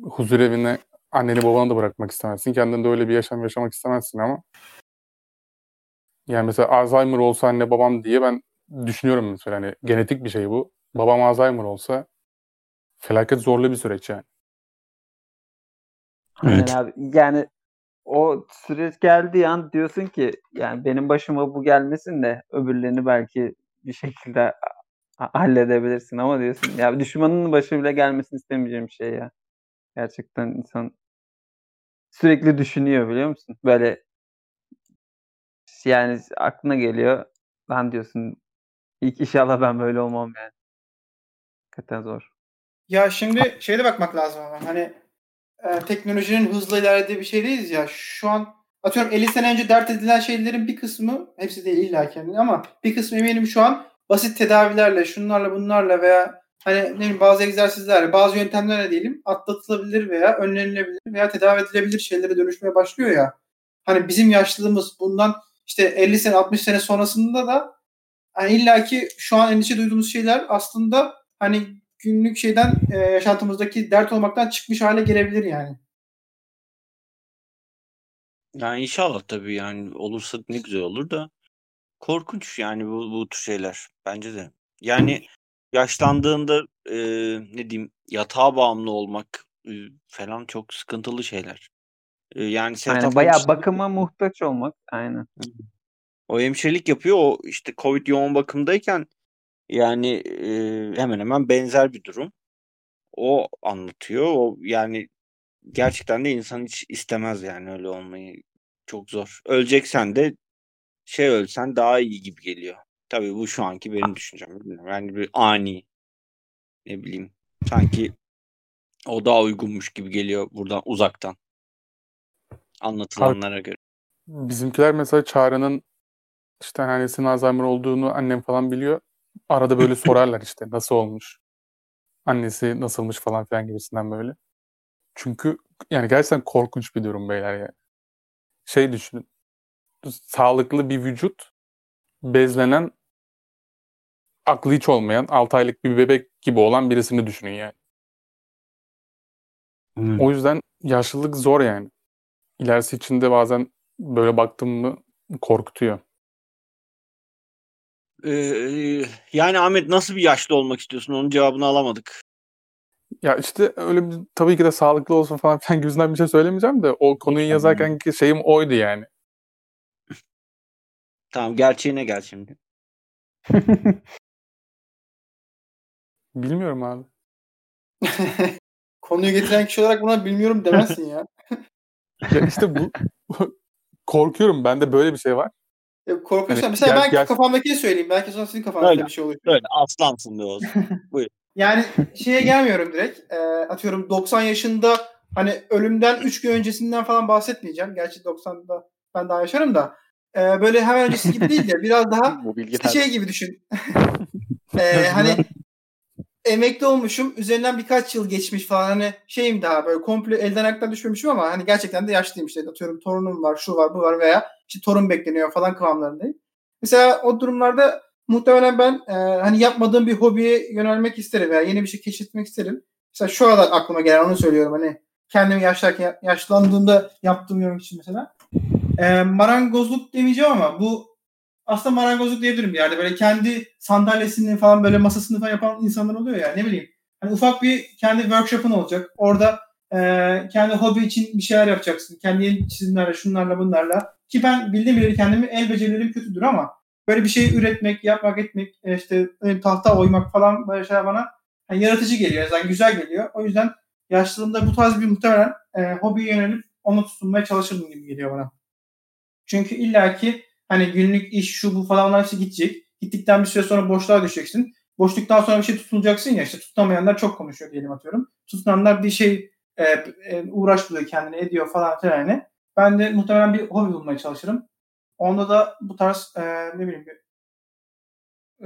Speaker 6: huzur evine anneni babanı da bırakmak istemezsin. Kendin de öyle bir yaşam yaşamak istemezsin ama yani mesela Alzheimer olsa anne babam diye ben düşünüyorum mesela hani genetik bir şey bu. Babam Alzheimer olsa felaket zorlu bir süreç yani.
Speaker 1: Evet.
Speaker 2: abi. Yani o süreç geldiği an diyorsun ki yani benim başıma bu gelmesin de öbürlerini belki bir şekilde halledebilirsin ama diyorsun ya düşmanının başı bile gelmesini istemeyeceğim bir şey ya. Gerçekten insan sürekli düşünüyor biliyor musun? Böyle yani aklına geliyor. Lan diyorsun ilk inşallah ben böyle olmam yani. Hakikaten zor.
Speaker 4: Ya şimdi şeye de bakmak lazım ama hani e, teknolojinin hızla ilerlediği bir şeydeyiz ya. Şu an atıyorum 50 sene önce dert edilen şeylerin bir kısmı hepsi değil illa kendine ama bir kısmı eminim şu an basit tedavilerle, şunlarla bunlarla veya hani ne bileyim bazı egzersizlerle, bazı yöntemlerle diyelim atlatılabilir veya önlenilebilir veya tedavi edilebilir şeylere dönüşmeye başlıyor ya. Hani bizim yaşlılığımız bundan işte 50 sene 60 sene sonrasında da hani illaki şu an endişe duyduğumuz şeyler aslında hani günlük şeyden e, yaşantımızdaki dert olmaktan çıkmış hale gelebilir yani.
Speaker 1: Yani inşallah tabii yani olursa ne güzel olur da korkunç yani bu, bu tür şeyler bence de. Yani yaşlandığında e, ne diyeyim yatağa bağımlı olmak e, falan çok sıkıntılı şeyler. E, yani
Speaker 2: Aynen bayağı
Speaker 1: hemşire-
Speaker 2: bakıma muhtaç olmak. Aynen.
Speaker 1: o hemşirelik yapıyor o işte Covid yoğun bakımdayken yani e, hemen hemen benzer bir durum. O anlatıyor. O yani gerçekten de insan hiç istemez yani öyle olmayı. Çok zor. Öleceksen de şey ölsen daha iyi gibi geliyor. Tabii bu şu anki benim düşüncem. Bilmiyorum. Yani bir ani ne bileyim sanki o daha uygunmuş gibi geliyor buradan uzaktan. Anlatılanlara göre.
Speaker 6: Bizimkiler mesela Çağrı'nın işte annesinin Alzheimer olduğunu annem falan biliyor. Arada böyle sorarlar işte nasıl olmuş, annesi nasılmış falan filan gibisinden böyle. Çünkü yani gerçekten korkunç bir durum beyler yani. Şey düşünün. Sağlıklı bir vücut, bezlenen, aklı hiç olmayan, 6 aylık bir bebek gibi olan birisini düşünün yani. O yüzden yaşlılık zor yani. İlerisi için de bazen böyle baktım mı korkutuyor.
Speaker 1: Ee, yani Ahmet nasıl bir yaşlı olmak istiyorsun? Onun cevabını alamadık.
Speaker 6: Ya işte öyle bir, tabii ki de sağlıklı olsun falan filan gibisinden bir şey söylemeyeceğim de o konuyu yazarken ki şeyim oydu yani.
Speaker 1: Tamam gerçeğine gel şimdi.
Speaker 6: Bilmiyorum abi.
Speaker 4: Konuyu getiren kişi olarak buna bilmiyorum demezsin ya.
Speaker 6: Ya işte bu korkuyorum. Bende böyle bir şey var.
Speaker 4: Ya korkuyorsan
Speaker 6: Hani
Speaker 4: mesela
Speaker 6: gel-
Speaker 4: ben
Speaker 6: gel-
Speaker 4: kafamdakini söyleyeyim. Belki sonra sizin kafanızda
Speaker 1: Öyle.
Speaker 4: bir şey olur.
Speaker 1: Böyle aslansın be Oğuz.
Speaker 4: Yani şeye gelmiyorum direkt. Ee, atıyorum 90 yaşında hani ölümden 3 gün öncesinden falan bahsetmeyeceğim. Gerçi 90'da ben daha yaşarım da. Ee, böyle hemen öncesi gibi değil de biraz daha işte şey gibi düşün. Ee, hani emekli olmuşum. Üzerinden birkaç yıl geçmiş falan. Hani şeyim daha böyle komple elden ayaktan düşmemişim ama hani gerçekten de yaşlıyım işte. Atıyorum torunum var, şu var, bu var veya işte torun bekleniyor falan kıvamlarındayım. Mesela o durumlarda muhtemelen ben e, hani yapmadığım bir hobiye yönelmek isterim veya yeni bir şey keşfetmek isterim. Mesela şu an aklıma gelen onu söylüyorum hani kendimi yaşlarken yaşlandığımda yaptığım yorum için mesela. E, marangozluk demeyeceğim ama bu aslında marangozluk diyebilirim bir yerde. Böyle kendi sandalyesini falan böyle masasını falan yapan insanlar oluyor ya ne bileyim. Hani ufak bir kendi workshop'un olacak. Orada e, kendi hobi için bir şeyler yapacaksın. Kendi yeni çizimlerle, şunlarla bunlarla. Ki ben bildiğim bileli kendimi el becerilerim kötüdür ama böyle bir şey üretmek, yapmak, etmek, e, işte e, tahta oymak falan böyle şeyler bana hani yaratıcı geliyor. Yani güzel geliyor. O yüzden yaşlılığımda bu tarz bir muhtemelen e, hobiye yönelip onu tutunmaya çalışırdım gibi geliyor bana. Çünkü illaki hani günlük iş şu bu falan onlar hepsi gidecek. Gittikten bir süre sonra boşluğa düşeceksin. Boşluktan sonra bir şey tutunacaksın ya işte tutunamayanlar çok konuşuyor diyelim atıyorum. Tutunanlar bir şey e, e, uğraş buluyor kendine ediyor falan filan yani. Ben de muhtemelen bir hobi bulmaya çalışırım. Onda da bu tarz e, ne bileyim bir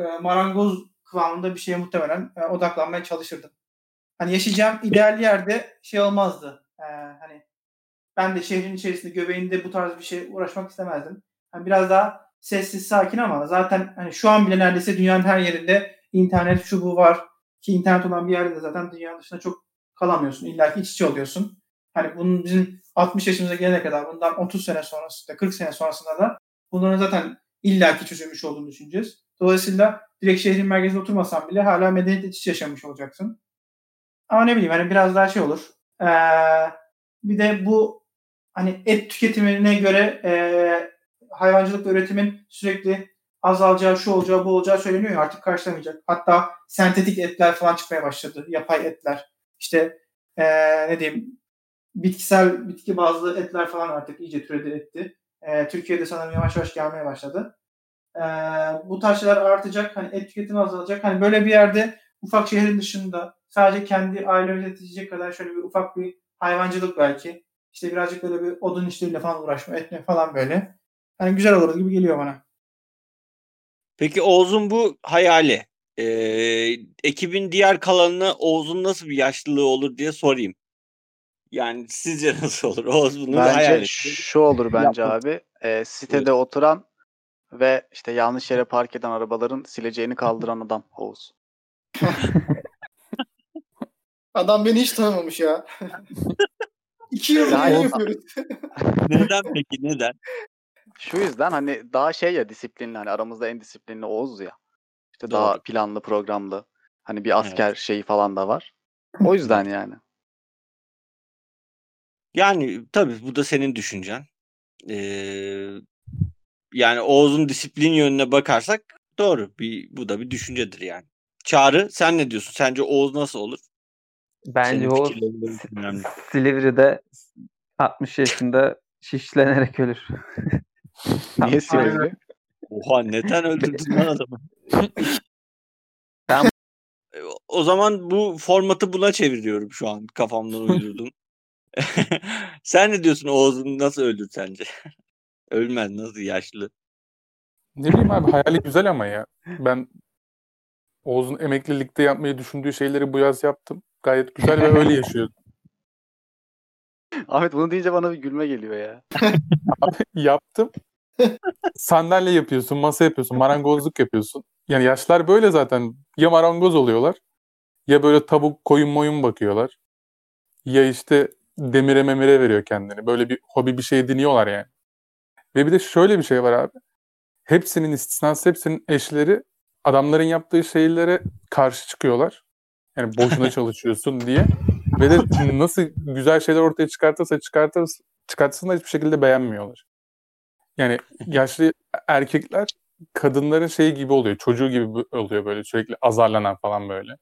Speaker 4: e, marangoz kıvamında bir şeye muhtemelen e, odaklanmaya çalışırdım. Hani yaşayacağım ideal yerde şey olmazdı. E, hani ben de şehrin içerisinde göbeğinde bu tarz bir şey uğraşmak istemezdim. Hani biraz daha sessiz sakin ama zaten hani şu an bile neredeyse dünyanın her yerinde internet şu bu var ki internet olan bir yerde de zaten dünyanın dışında çok kalamıyorsun. İlla ki iç içe oluyorsun. Hani bunun bizim 60 yaşımıza gelene kadar bundan 30 sene sonrasında 40 sene sonrasında da bunların zaten illaki çözülmüş olduğunu düşüneceğiz. Dolayısıyla direkt şehrin merkezinde oturmasan bile hala medeniyetle iç yaşamış olacaksın. Ama ne bileyim hani biraz daha şey olur. Ee, bir de bu hani et tüketimine göre e, hayvancılık ve üretimin sürekli azalacağı, şu olacağı, bu olacağı söyleniyor ya artık karşılamayacak. Hatta sentetik etler falan çıkmaya başladı. Yapay etler. İşte e, ne diyeyim bitkisel, bitki bazlı etler falan artık iyice türedi etti. E, Türkiye'de sanırım yavaş yavaş gelmeye başladı. E, bu tarz şeyler artacak. Hani et tüketimi azalacak. Hani böyle bir yerde ufak şehrin dışında sadece kendi aile yetecek kadar şöyle bir ufak bir hayvancılık belki. İşte birazcık böyle bir odun işleriyle falan uğraşma, etme falan böyle. Hani güzel olur gibi geliyor bana.
Speaker 1: Peki Oğuz'un bu hayali. Ee, ekibin diğer kalanına Oğuz'un nasıl bir yaşlılığı olur diye sorayım. Yani sizce nasıl olur? Oğuz bunu hayal
Speaker 3: Bence
Speaker 1: etti.
Speaker 3: şu olur bence
Speaker 1: Yapma.
Speaker 3: abi. E, sitede oturan ve işte yanlış yere park eden arabaların sileceğini kaldıran adam Oğuz.
Speaker 4: Adam beni hiç tanımamış ya. İki yıl
Speaker 3: Ya,
Speaker 4: yayın
Speaker 3: o-
Speaker 4: yapıyoruz.
Speaker 1: Neden peki? Neden?
Speaker 3: Şu yüzden hani daha şey ya disiplinli hani aramızda en disiplinli Oğuz ya. İşte
Speaker 1: Doğru.
Speaker 3: daha planlı programlı. Hani bir asker şeyi falan da var. O yüzden yani.
Speaker 1: Yani tabii bu da senin düşüncen. Ee, yani Oğuz'un disiplin yönüne bakarsak doğru. Bir, bu da bir düşüncedir yani. Çağrı sen ne diyorsun? Sence Oğuz nasıl olur?
Speaker 2: Bence o. Silivri'de 60 yaşında şişlenerek ölür.
Speaker 3: Niye Silivri?
Speaker 1: Oha neden öldürdün lan adamı?
Speaker 2: Ben-
Speaker 1: O zaman bu formatı buna çeviriyorum şu an kafamdan uydurdum. Sen ne diyorsun Oğuz'un nasıl öldür sence? Ölmez nasıl yaşlı?
Speaker 6: Ne bileyim abi hayali güzel ama ya. Ben Oğuz'un emeklilikte yapmayı düşündüğü şeyleri bu yaz yaptım. Gayet güzel ve öyle yaşıyorum.
Speaker 3: Ahmet bunu deyince bana bir gülme geliyor ya.
Speaker 6: Yaptım. Sandalye yapıyorsun, masa yapıyorsun, marangozluk yapıyorsun. Yani yaşlar böyle zaten. Ya marangoz oluyorlar ya böyle tavuk, koyun moyun bakıyorlar. Ya işte demire memire veriyor kendini. Böyle bir hobi bir şey ediniyorlar yani. Ve bir de şöyle bir şey var abi. Hepsinin istisnası, hepsinin eşleri adamların yaptığı şeylere karşı çıkıyorlar. Yani boşuna çalışıyorsun diye. Ve de nasıl güzel şeyler ortaya çıkartırsa çıkartırsa çıkartsın da hiçbir şekilde beğenmiyorlar. Yani yaşlı erkekler kadınların şeyi gibi oluyor. Çocuğu gibi oluyor böyle sürekli azarlanan falan böyle.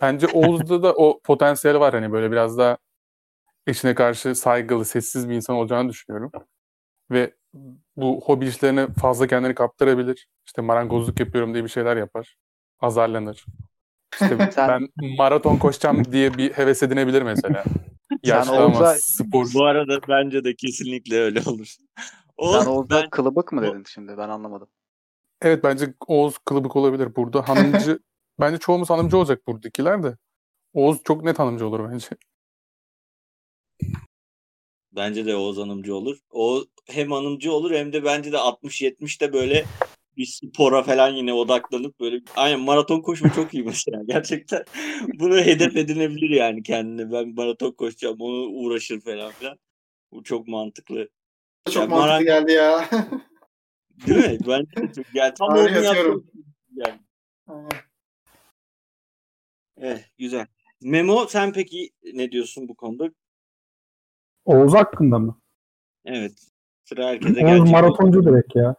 Speaker 6: Bence Oğuz'da da o potansiyel var hani böyle biraz daha eşine karşı saygılı, sessiz bir insan olacağını düşünüyorum. Ve bu hobi işlerine fazla kendini kaptırabilir. İşte marangozluk yapıyorum diye bir şeyler yapar. Azarlanır. İşte
Speaker 3: Sen-
Speaker 6: ben maraton koşacağım diye bir heves edinebilir mesela. Yaşlı ama
Speaker 3: Oğuz'a-
Speaker 6: spor.
Speaker 1: Bu arada bence de kesinlikle öyle olur. O
Speaker 3: Sen Oğuz'da
Speaker 1: ben-
Speaker 3: kılıbık mı dedin şimdi? Ben anlamadım.
Speaker 6: Evet bence Oğuz kılıbık olabilir burada. Hanımcı bence çoğumuz hanımcı olacak buradakiler de. Oğuz çok net hanımcı olur bence.
Speaker 1: Bence de Oğuz Hanımcı olur. O hem hanımcı olur hem de bence de 60-70'te böyle bir spora falan yine odaklanıp böyle aynen maraton koşma çok iyi mesela gerçekten. Bunu hedef edinebilir yani kendine. Ben maraton koşacağım onu uğraşır falan filan. Bu çok mantıklı.
Speaker 4: Çok
Speaker 1: Ya
Speaker 4: mantıklı
Speaker 1: marang-
Speaker 4: geldi ya.
Speaker 1: Değil mi? Bence de çok yani tam onu
Speaker 4: yatıyorum.
Speaker 1: yaptım. Yani. Evet, güzel. Memo sen peki ne diyorsun bu konuda?
Speaker 5: Oğuz hakkında mı?
Speaker 1: Evet. Sıra herkese
Speaker 5: Oğuz maratoncu direkt ya.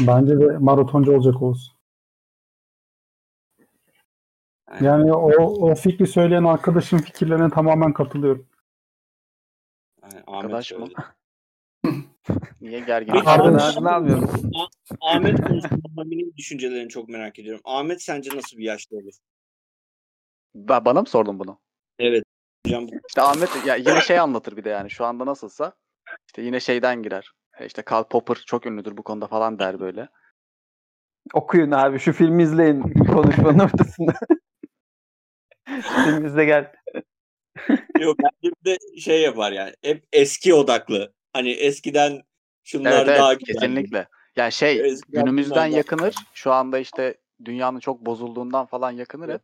Speaker 5: Bence de maratoncu olacak Oğuz. Yani o, o fikri söyleyen arkadaşın fikirlerine tamamen katılıyorum.
Speaker 1: Yani Ahmet
Speaker 3: Arkadaş mı? Niye gergin?
Speaker 2: Ağzını almıyorum.
Speaker 1: Ahmet konusunda düşüncelerini çok merak ediyorum. Ahmet sence nasıl bir yaşta olur?
Speaker 3: Ba- Bana mı sordun bunu?
Speaker 1: Evet. Hocam
Speaker 3: İşte Ahmet ya yine şey anlatır bir de yani şu anda nasılsa işte yine şeyden girer. E İşte Karl Popper çok ünlüdür bu konuda falan der böyle.
Speaker 2: Okuyun abi şu filmi izleyin konuşmanın ortasında. şu filmi izle gel.
Speaker 1: yok bence bir de şey yapar yani. Hep eski odaklı. Hani eskiden şunlar
Speaker 3: Evet evet
Speaker 1: daha güzeldi.
Speaker 3: kesinlikle. Yani şey
Speaker 1: Eskiden
Speaker 3: günümüzden
Speaker 1: daha
Speaker 3: yakınır.
Speaker 1: güzeldi.
Speaker 3: Şu anda işte dünyanın çok bozulduğundan falan yakınır hep.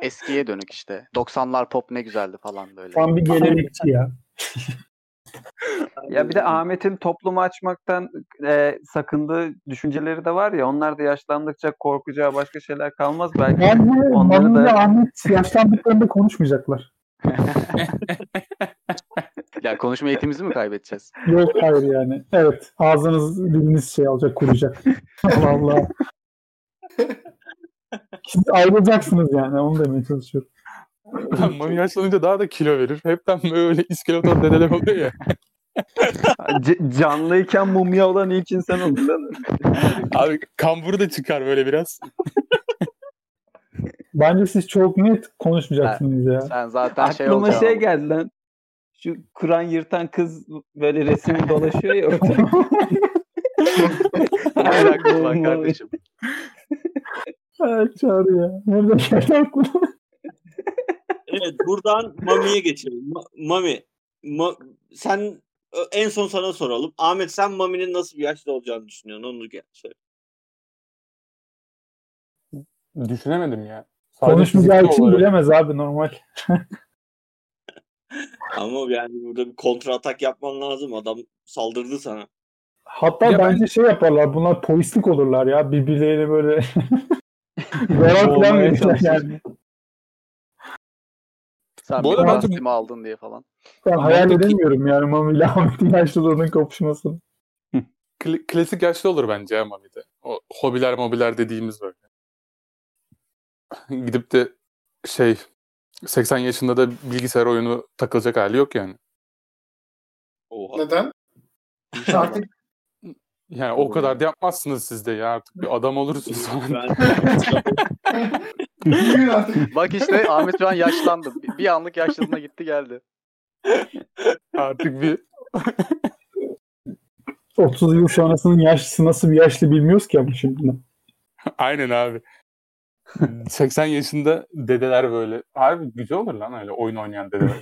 Speaker 3: Eskiye dönük işte. 90'lar pop ne güzeldi falan böyle.
Speaker 5: Tam bir gelenekçi ya.
Speaker 2: Ya bir de Ahmet'in toplumu açmaktan e, sakındığı düşünceleri de var ya onlar da yaşlandıkça korkacağı başka şeyler kalmaz belki.
Speaker 5: Bence
Speaker 2: Onları
Speaker 5: Mami
Speaker 2: da-
Speaker 5: ile Ahmet yaşlandıklarında konuşmayacaklar.
Speaker 3: Ya konuşma eğitimimizi mi kaybedeceğiz?
Speaker 5: Yok hayır yani. Evet ağzınız diliniz şey alacak kuracak. Allah Allah. Siz ayrılacaksınız yani onu demeye çalışıyorum.
Speaker 6: Mami yaşlanınca daha da kilo verir. Hepten böyle iskeleton dedeler oluyor ya.
Speaker 2: C- canlıyken mumya olan ilk insan oldu. lan.
Speaker 6: Abi kamburu da çıkar böyle biraz.
Speaker 5: Bence siz çok net konuşmayacaksınız ya.
Speaker 3: Sen zaten şey
Speaker 2: Aklıma
Speaker 3: olacaksın.
Speaker 2: şey geldi lan. Şu Kur'an yırtan kız böyle resim dolaşıyor ya
Speaker 3: aklına var kardeşim?
Speaker 5: Ay Çağrı ya. Nereden geldi aklına?
Speaker 1: Evet buradan Mami'ye geçelim. Ma- Mami Ma- sen en son sana soralım. Ahmet sen Mami'nin nasıl bir yaşta olacağını düşünüyorsun? Onu gel söyle.
Speaker 6: Düşünemedim ya. Sadece
Speaker 5: Konuşmayacağı için
Speaker 6: olarak.
Speaker 5: bilemez abi normal.
Speaker 1: Ama yani burada bir kontra atak yapman lazım. Adam saldırdı sana.
Speaker 5: Hatta
Speaker 6: Ya ben-
Speaker 5: bence şey yaparlar. Bunlar polislik olurlar ya. Birbirleriyle böyle falan verirler
Speaker 2: çalışır.
Speaker 5: yani.
Speaker 3: Sen
Speaker 6: Bu arada bence-
Speaker 3: kostümü aldın diye falan.
Speaker 5: Ben hayal
Speaker 6: Buradaki-
Speaker 5: edemiyorum yani Mami ile Ahmet'in yaşlılığının kapışmasını.
Speaker 6: Kla- klasik yaşlı olur bence ya Mami'de. O hobiler mobiler dediğimiz böyle. Gidip de şey 80 yaşında da bilgisayar oyunu takılacak hali yok yani.
Speaker 1: Oha.
Speaker 4: Neden? Artık
Speaker 6: Yani o kadar da yapmazsınız siz de ya artık bir adam olursunuz.
Speaker 1: Ben.
Speaker 3: Bak işte Ahmet şu an yaşlandı. Bir, bir anlık yaşlılığına gitti geldi.
Speaker 6: artık bir
Speaker 5: 30 yıl sonrasının yaşlısı nasıl bir yaşlı bilmiyoruz ki ama şimdi.
Speaker 6: aynen abi. 80 yaşında dedeler böyle. Abi güzel olur lan öyle oyun oynayan dedeler.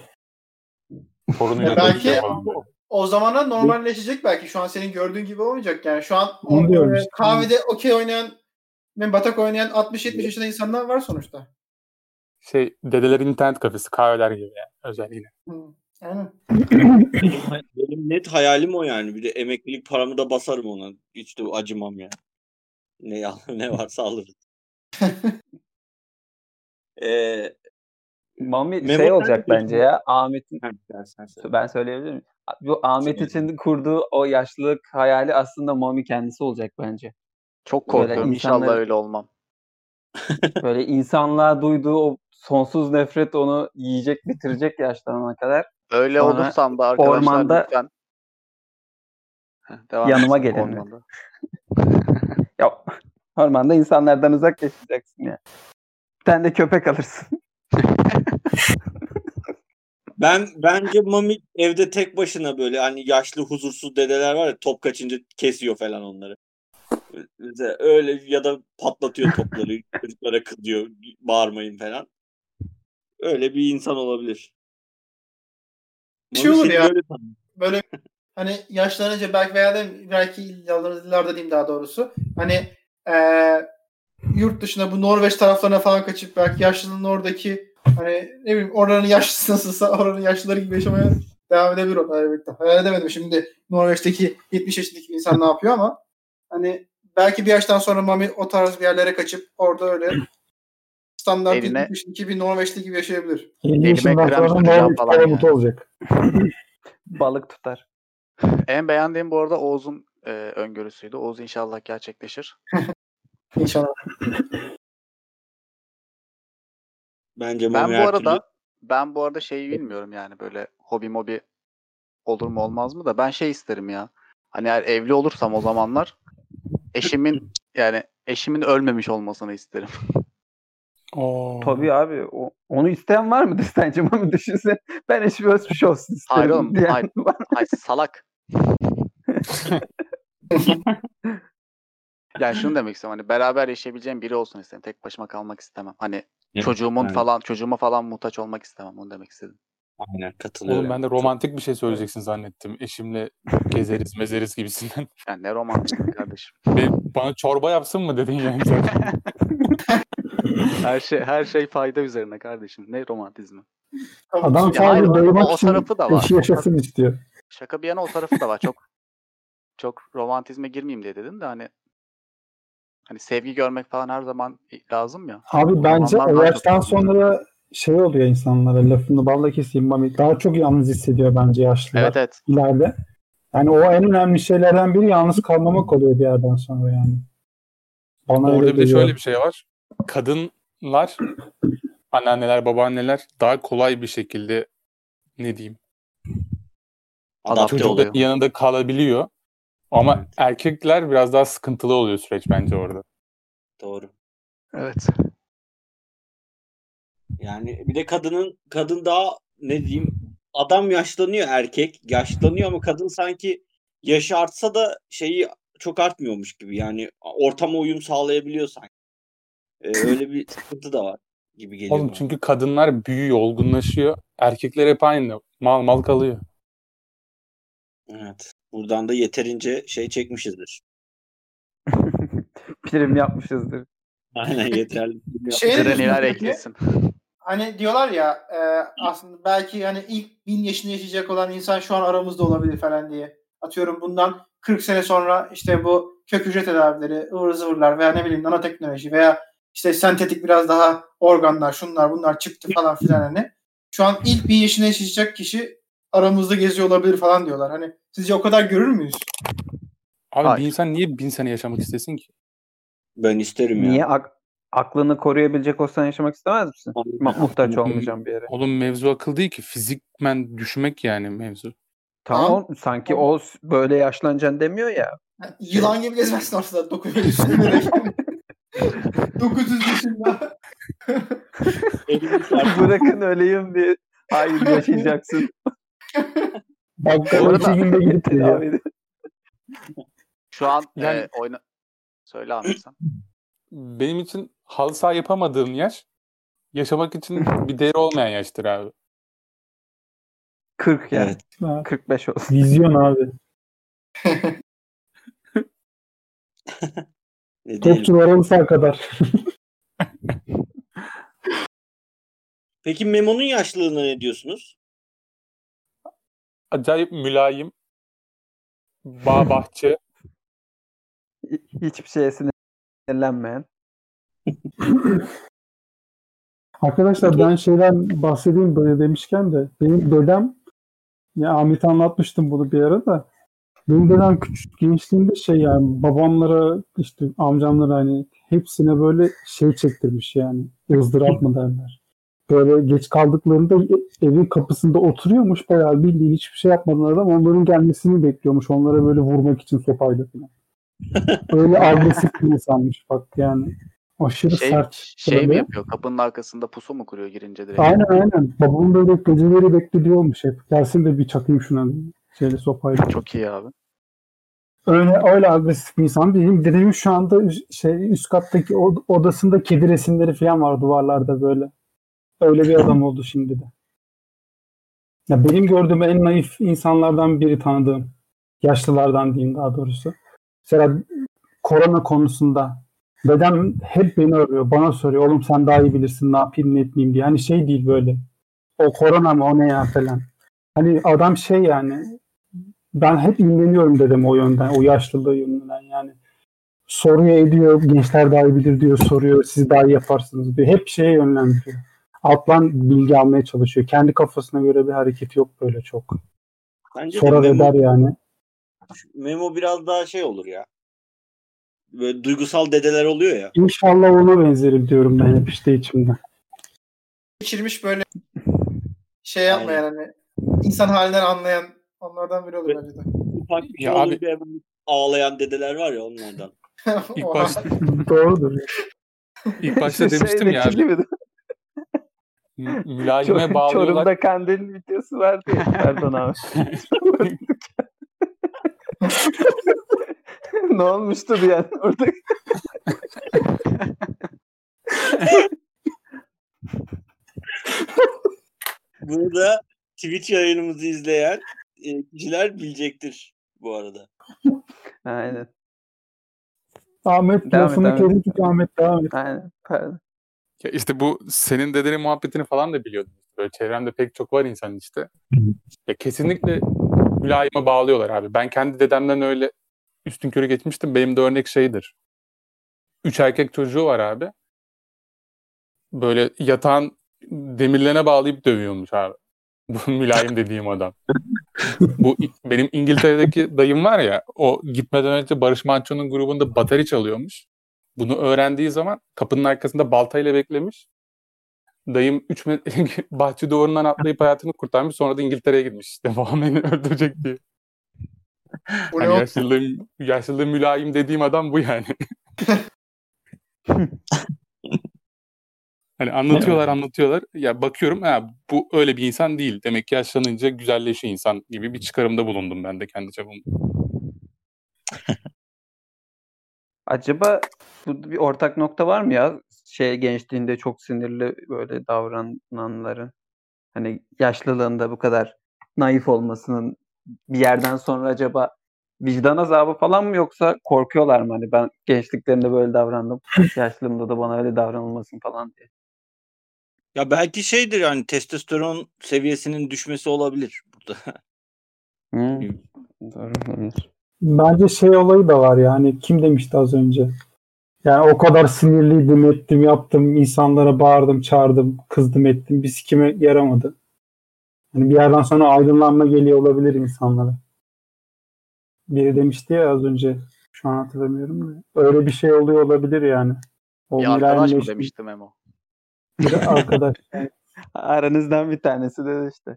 Speaker 6: Torunuyla
Speaker 4: Ya belki-. O zamanlar normalleşecek belki. Şu an senin gördüğün gibi olmayacak yani. Şu an
Speaker 5: Onu
Speaker 4: o-
Speaker 5: diyorum
Speaker 4: e,
Speaker 5: işte.
Speaker 4: kahvede okey oynayan ve batak oynayan 60-70 yaşında insanlar var sonuçta.
Speaker 6: Şey dedelerin internet kafesi kahveler gibi yani özelliğine.
Speaker 4: Hı. Aynen.
Speaker 1: benim, net hayalim o yani. Bir de emeklilik paramı da basarım ona. Hiç de acımam yani. Ne, ne varsa alırım. Ee,
Speaker 2: Mami
Speaker 1: Memo
Speaker 2: şey olacak bence ya. Ahmet'in ben söyleyebilir miyim? Bu Ahmet için kurduğu o yaşlılık hayali aslında Mami kendisi olacak bence.
Speaker 3: Çok
Speaker 2: Böyle
Speaker 3: korkuyorum. İnşallah öyle olmam.
Speaker 2: Böyle insanlığa duyduğu o sonsuz nefret onu yiyecek, bitirecek yaşlanana kadar.
Speaker 3: Öyle
Speaker 2: Sonra
Speaker 3: olursam da arkadaşlar
Speaker 2: ormanda
Speaker 3: lütfen devam
Speaker 2: yanıma gelin.
Speaker 3: ormanda.
Speaker 2: Ya ormanda insanlardan uzak yaşayacaksın ya. Bir tane de köpek alırsın.
Speaker 1: Ben bence Mami evde tek başına böyle hani yaşlı huzursuz dedeler var ya top kaçınca kesiyor falan onları. Mesela öyle ya da patlatıyor topları çocuklara kızıyor bağırmayın falan. Öyle bir insan olabilir.
Speaker 4: Şey
Speaker 1: Mami
Speaker 4: olur ya.
Speaker 1: böyle
Speaker 4: böyle hani yaşlanınca belki veya da belki yıllarda diyeyim daha doğrusu hani eee, yurt dışına bu Norveç taraflarına falan kaçıp belki yaşlılığın oradaki hani ne bileyim oranın yaşlısı nasılsa oranın yaşlıları gibi yaşamaya devam edebilir o elbette. Hayal edemedim şimdi Norveç'teki 70 yaşındaki bir insan ne yapıyor ama hani belki bir yaştan sonra Mami o tarz bir yerlere kaçıp orada öyle standart
Speaker 3: Eline-
Speaker 4: 70 yaşındaki bir Norveçli gibi yaşayabilir.
Speaker 5: 50
Speaker 3: Elime
Speaker 5: yaşından
Speaker 3: krem
Speaker 5: sonra Norveç
Speaker 3: falan yani.
Speaker 5: olacak.
Speaker 2: Balık tutar.
Speaker 3: En beğendiğim bu arada Oğuz'un e, öngörüsüydü. Oğuz inşallah gerçekleşir.
Speaker 4: İnşallah.
Speaker 1: Bence
Speaker 3: Ben bu arada
Speaker 1: türlü-
Speaker 3: ben bu arada şeyi bilmiyorum yani böyle hobi mobi olur mu olmaz mı da ben şey isterim ya. Hani eğer evli olursam o zamanlar eşimin yani eşimin ölmemiş olmasını isterim.
Speaker 6: Oo.
Speaker 2: Tabii abi. O, onu isteyen var mıdır sence Mami? Düşünsene. Ben eşim ölmüş olsun isterim.
Speaker 3: Hayır oğlum,
Speaker 2: diyen
Speaker 3: hayır.
Speaker 2: var.
Speaker 3: Ay salak. yani şunu demek istiyorum hani beraber yaşayabileceğim biri olsun isterim. Tek başıma kalmak istemem. Hani
Speaker 1: Evet,
Speaker 3: çocuğumun
Speaker 1: aynen.
Speaker 3: falan çocuğuma falan muhtaç olmak istemem. Onu demek istedim.
Speaker 1: Aynen katılıyorum.
Speaker 6: Oğlum ben de romantik bir şey söyleyeceksin zannettim. Eşimle gezeriz mezeriz gibisinden.
Speaker 3: Yani ne romantik kardeşim.
Speaker 6: Ve bana çorba yapsın mı dedin yani sen.
Speaker 3: Her şey her şey fayda üzerine kardeşim. Ne romantizmi.
Speaker 5: Adam sadece
Speaker 3: o-
Speaker 5: doymak için
Speaker 3: tarafı da var.
Speaker 5: eşi yaşasın istiyor.
Speaker 3: Şaka bir yana o tarafı da var. Çok çok romantizme girmeyeyim diye dedim de hani hani sevgi görmek falan her zaman lazım ya.
Speaker 5: Abi bence
Speaker 3: çok-
Speaker 5: sonra şey oluyor insanlara lafını balla keseyim Mami. Daha çok yalnız hissediyor bence yaşlılar
Speaker 3: Evet evet.
Speaker 5: ileride. Yani o en önemli şeylerden biri yalnız kalmamak oluyor bir yerden sonra yani. Bana
Speaker 6: Orada bir de
Speaker 5: geliyor.
Speaker 6: şöyle bir şey var. Kadınlar, anneanneler, babaanneler daha kolay bir şekilde ne diyeyim
Speaker 1: Adapte
Speaker 3: Çocuk da-
Speaker 1: oluyor.
Speaker 6: yanında kalabiliyor. Ama
Speaker 1: Evet.
Speaker 6: erkekler biraz daha sıkıntılı oluyor süreç bence orada.
Speaker 1: Doğru.
Speaker 3: Evet.
Speaker 1: Yani bir de kadının kadın daha ne diyeyim adam yaşlanıyor erkek yaşlanıyor ama kadın sanki yaşı artsa da şeyi çok artmıyormuş gibi yani ortama uyum sağlayabiliyor sanki. Ee, öyle bir sıkıntı da var gibi geliyor.
Speaker 6: Oğlum
Speaker 1: bana.
Speaker 6: çünkü kadınlar büyüyor, olgunlaşıyor. Erkekler hep aynı. Mal mal kalıyor.
Speaker 1: Evet. Buradan da yeterince şey çekmişizdir.
Speaker 2: Prim yapmışızdır.
Speaker 1: Aynen yeterli.
Speaker 4: Şey peki?
Speaker 3: eklesin.
Speaker 4: Hani diyorlar ya e, aslında belki hani ilk bin yaşını yaşayacak olan insan şu an aramızda olabilir falan diye. Atıyorum bundan 40 sene sonra işte bu kök hücre tedavileri, ıvır zıvırlar veya ne bileyim nanoteknoloji veya işte sentetik biraz daha organlar, şunlar bunlar çıktı falan filan hani. Şu an ilk bin yaşını yaşayacak kişi aramızda geziyor olabilir falan diyorlar. Hani sizce o kadar görür müyüz?
Speaker 6: Abi
Speaker 3: Hayır.
Speaker 6: bir insan niye bin sene yaşamak istesin ki?
Speaker 1: Ben isterim ya.
Speaker 2: Niye ak- aklını koruyabilecek olsan yaşamak istemez misin? Ma- muhtaç olmayacağım bir yere.
Speaker 6: Oğlum mevzu akıl değil ki. Fizikmen düşmek yani mevzu.
Speaker 2: Tamam,
Speaker 4: Tamam.
Speaker 2: o- sanki o s- böyle yaşlanacaksın demiyor ya.
Speaker 4: Yani yılan gibi gezmezsin ortada 900 900 yaşında.
Speaker 2: Bırakın öleyim diye. Hayır yaşayacaksın.
Speaker 5: Bakkala
Speaker 3: Orada-
Speaker 5: günde gidip
Speaker 2: edin.
Speaker 3: Şu an
Speaker 6: Yani-
Speaker 3: e, oyna Söyle Ahmet sen.
Speaker 6: Benim için halı saha yapamadığım yaş yaşamak için bir değeri olmayan yaştır abi.
Speaker 2: 40 yani.
Speaker 1: Evet.
Speaker 5: Ha,
Speaker 2: 45 olsun.
Speaker 5: Vizyon abi. Topçu sağ kadar.
Speaker 1: Peki Memo'nun yaşlılığına ne diyorsunuz?
Speaker 6: Acayip mülayim. Bağ bahçe.
Speaker 2: Hiçbir şeye sinirlenmeyen.
Speaker 5: Arkadaşlar ben şeyden bahsedeyim böyle demişken de benim dedem ya Ahmet anlatmıştım bunu bir ara da benim dedem küçük gençliğinde şey yani babamlara işte amcamlara hani hepsine böyle şey çektirmiş yani ızdırap mı derler. Böyle geç kaldıklarında evin kapısında oturuyormuş bayağı bildiğin hiçbir şey yapmadan adam onların gelmesini bekliyormuş. Onlara böyle vurmak için sopayla falan. Öyle agresif bir insanmış bak yani. Aşırı
Speaker 3: Şey,
Speaker 5: sert.
Speaker 3: şey mi yapıyor? Kapının arkasında pusu mu kuruyor girince direkt?
Speaker 5: Aynen aynen. Babamın böyle geceleri beklediyormuş hep. Gelsin de bir çakayım şuna şeyle sopayla.
Speaker 3: Çok iyi abi.
Speaker 5: Öyle öyle agresif bir insan. Benim dedemin şu anda şey üst kattaki od- odasında kedi resimleri falan var duvarlarda böyle. Öyle bir adam oldu şimdi de. Ya benim gördüğüm en naif insanlardan biri tanıdığım. Yaşlılardan diyeyim daha doğrusu. Mesela korona konusunda dedem hep beni arıyor. Bana soruyor. Oğlum sen daha iyi bilirsin ne yapayım ne etmeyeyim diye. Hani şey değil böyle. O korona mı o ne ya falan. Hani adam şey yani ben hep imreniyorum dedim o yönden, o yaşlılığı yönünden yani. Soruyor ediyor, gençler daha iyi bilir diyor, soruyor, siz daha iyi yaparsınız diyor. Hep şeye yönlendiriyor. Alttan bilgi almaya çalışıyor. Kendi kafasına göre bir hareket yok böyle çok.
Speaker 1: Bence
Speaker 5: Sorar eder yani.
Speaker 1: Memo biraz daha şey olur ya. Böyle duygusal dedeler oluyor ya.
Speaker 5: İnşallah ona benzerim diyorum ben hep işte içimden.
Speaker 4: Geçirmiş böyle şey yapmayan hani insan halinden anlayan onlardan biri olur bence de.
Speaker 1: Ufak bir şey
Speaker 6: Ya
Speaker 1: olur
Speaker 6: abi-
Speaker 1: bir hemen ağlayan dedeler var ya onlardan.
Speaker 6: İlk başta,
Speaker 5: Doğrudur.
Speaker 6: ilk başta demiştim ya
Speaker 2: Şeydeki gibi de-
Speaker 6: mü- mülayime
Speaker 2: Çor-
Speaker 6: bağlıyorlar.
Speaker 2: Çorum'da kandil videosu vardı ya. Pardon abi. ne olmuştu yani orada?
Speaker 1: Bunu da Twitch yayınımızı izleyen e, kişiler bilecektir bu arada.
Speaker 2: Aynen.
Speaker 5: Ahmet
Speaker 2: Devam
Speaker 5: lafını
Speaker 2: et.
Speaker 5: kestik Ahmet devam et.
Speaker 2: Aynen. Pardon.
Speaker 6: Ya işte bu senin dedenin muhabbetini falan da biliyordum. Böyle çevremde pek çok var insan işte. Ya kesinlikle mülayime bağlıyorlar abi. Ben kendi dedemden öyle üstün körü geçmiştim. Benim de örnek şeydir. Üç erkek çocuğu var abi. Böyle yatağın demirlerine bağlayıp dövüyormuş abi. Bu mülayim dediğim adam. Bu benim İngiltere'deki dayım var ya o gitmeden önce Barış Manço'nun grubunda bateri çalıyormuş. Bunu öğrendiği zaman kapının arkasında baltayla beklemiş. Dayım 3 metre bahçe duvarından atlayıp hayatını kurtarmış. Sonra da İngiltere'ye gitmiş. İşte beni öldürecek diye. Hani yaşlılığım, yaşlılığı mülayim dediğim adam bu yani. hani anlatıyorlar anlatıyorlar. Ya bakıyorum ha, bu öyle bir insan değil. Demek ki yaşlanınca güzelleşiyor insan gibi bir çıkarımda bulundum ben de kendi çapımda.
Speaker 2: Acaba bu bir ortak nokta var mı ya? Şey gençliğinde çok sinirli böyle davrananların hani yaşlılığında bu kadar naif olmasının bir yerden sonra acaba vicdan azabı falan mı yoksa korkuyorlar mı? Hani ben gençliklerinde böyle davrandım. Yaşlılığımda da bana öyle davranılmasın falan diye.
Speaker 1: Ya belki şeydir yani testosteron seviyesinin düşmesi olabilir burada.
Speaker 2: Hı. Doğru olabilir.
Speaker 5: Bence şey olayı da var yani kim demişti az önce? Yani o kadar sinirliydim, ettim, yaptım, insanlara bağırdım, çağırdım, kızdım, ettim. Bir sikime yaramadı. Yani bir yerden sonra aydınlanma geliyor olabilir insanlara. Biri demişti ya az önce, şu an hatırlamıyorum da. Öyle bir şey oluyor olabilir yani. O
Speaker 3: Bir arkadaş mı demişti Memo?
Speaker 5: Bir arkadaş.
Speaker 2: Aranızdan bir tanesi dedi işte.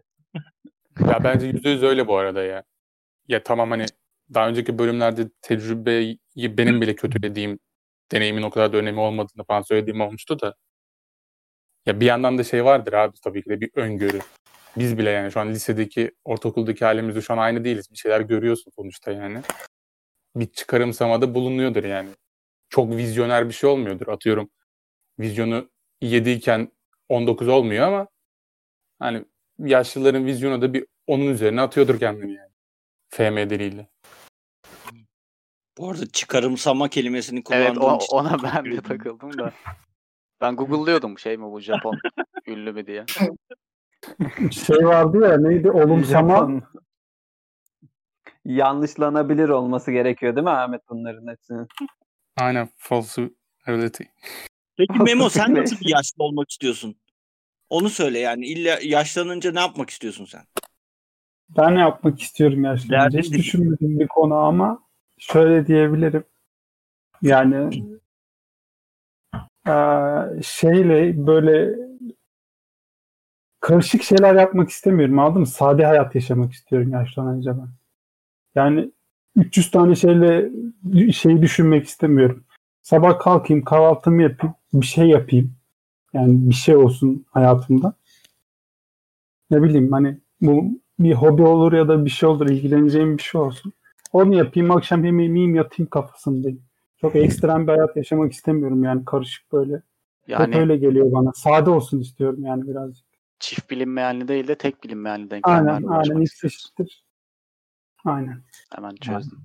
Speaker 6: Ya bence yüzde yüz öyle bu arada ya. Ya tamam hani daha önceki bölümlerde tecrübeyi benim bile kötülediğim deneyimin o kadar da önemi olmadığını falan söylediğim olmuştu da. Ya bir yandan da şey vardır abi tabii ki de bir öngörü. Biz bile yani şu an lisedeki, ortaokuldaki halimizde şu an aynı değiliz. Bir şeyler görüyorsun sonuçta yani. Bir çıkarımsamada bulunuyordur yani. Çok vizyoner bir şey olmuyordur. Atıyorum vizyonu 7 iken 19 olmuyor ama hani yaşlıların vizyonu da bir onun üzerine atıyordur kendini yani. FM diliyle.
Speaker 1: Bu arada çıkarımsama kelimesini
Speaker 3: Evet
Speaker 1: kullandığın
Speaker 3: o-
Speaker 1: için
Speaker 3: ona ben de takıldım da. Ben Google'lıyordum şey mi bu Japon ünlü mü diye.
Speaker 5: Şey vardı ya neydi? Olumsama.
Speaker 2: Yanlışlanabilir olması gerekiyor değil mi Ahmet bunların hepsinin?
Speaker 6: Aynen false reality.
Speaker 1: Peki Memo sen nasıl bir yaşlı olmak istiyorsun? Onu söyle yani illa yaşlanınca ne yapmak istiyorsun sen?
Speaker 5: Ben ne yapmak istiyorum yaşlanınca? Hiç
Speaker 1: Derdin-
Speaker 5: düşünmediğim bir konu ama şöyle diyebilirim. Yani eee, şeyle böyle karışık şeyler yapmak istemiyorum anladın mı? Sade hayat yaşamak istiyorum yaşlanınca ben. Yani 300 tane şeyle şeyi düşünmek istemiyorum. Sabah kalkayım, kahvaltımı yapayım, bir şey yapayım. Yani bir şey olsun hayatımda. Ne bileyim hani bu bir hobi olur ya da bir şey olur, ilgileneceğim bir şey olsun. Onu yapayım, akşam yemeğimi yiyeyim, yatayım kafasındayım. Çok ekstrem bir hayat yaşamak istemiyorum yani karışık böyle. Hep
Speaker 3: Yani
Speaker 5: öyle geliyor bana. Sade olsun istiyorum yani birazcık.
Speaker 3: Çift bilinmeyenli değil de tek bilinmeyenli denklemlerle
Speaker 5: Aynen,
Speaker 3: uğraşmak
Speaker 5: aynen. Eşittir. Aynen.
Speaker 3: Hemen çözdüm.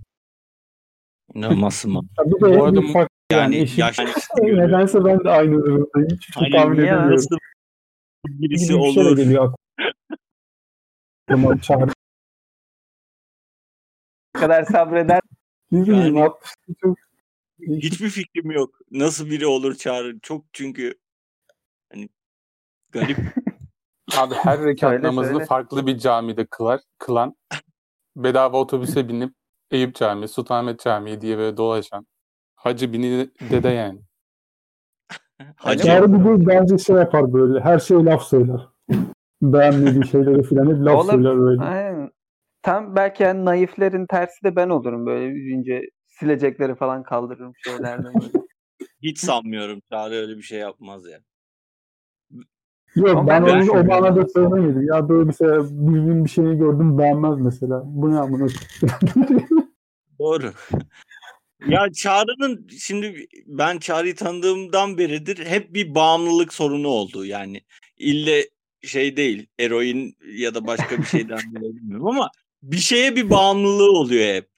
Speaker 1: İnanılmazsın mı?
Speaker 5: Ya bir de
Speaker 6: Bu
Speaker 5: en
Speaker 6: arada
Speaker 5: büyük fark yani,
Speaker 1: Yani
Speaker 5: eşim.
Speaker 1: yaş
Speaker 5: Nedense ben de aynı durumdayım. Hiç
Speaker 1: Hani
Speaker 5: tahmin
Speaker 1: niye
Speaker 5: edemiyorum.
Speaker 1: nasıl birisi
Speaker 5: Gibi bir şey de
Speaker 1: olur?
Speaker 5: geliyor aklıma. Çağrı.
Speaker 2: Ne kadar sabreder.
Speaker 5: Ne bileyim
Speaker 1: Yani-
Speaker 5: 60 çok.
Speaker 1: Hiçbir fikrim yok. Nasıl biri olur çağrı? Çok çünkü hani garip.
Speaker 6: Abi her rekat
Speaker 2: Söyle,
Speaker 6: namazını
Speaker 2: söyle.
Speaker 6: farklı bir camide kılar, kılan, bedava otobüse binip Eyüp Camii, Sultanahmet Camii diye böyle dolaşan Hacı Bini dede yani.
Speaker 1: Hacı
Speaker 5: Çağrı bir de bence şey yapar böyle. Her şeye laf söyler. Beğenmediği şeyleri filan hep laf
Speaker 2: Oğlum,
Speaker 5: söyler böyle.
Speaker 2: Aynen. Tam belki yani naiflerin tersi de ben olurum böyle büyüyünce silecekleri falan kaldırırım şeylerden.
Speaker 1: hiç sanmıyorum çağrı öyle bir şey yapmaz ya.
Speaker 5: Yok
Speaker 2: Ama
Speaker 5: ben onu o
Speaker 2: düşünmüyorum.
Speaker 5: manada söylemedim. Ya böyle mesela birinin bir şeyini gördüm beğenmez mesela. Bu ne amına
Speaker 1: Doğru. ya Çağrı'nın şimdi ben Çağrı'yı tanıdığımdan beridir hep bir bağımlılık sorunu oldu. Yani ille şey değil eroin ya da başka bir şeyden bilmiyorum ama bir şeye bir bağımlılığı oluyor hep.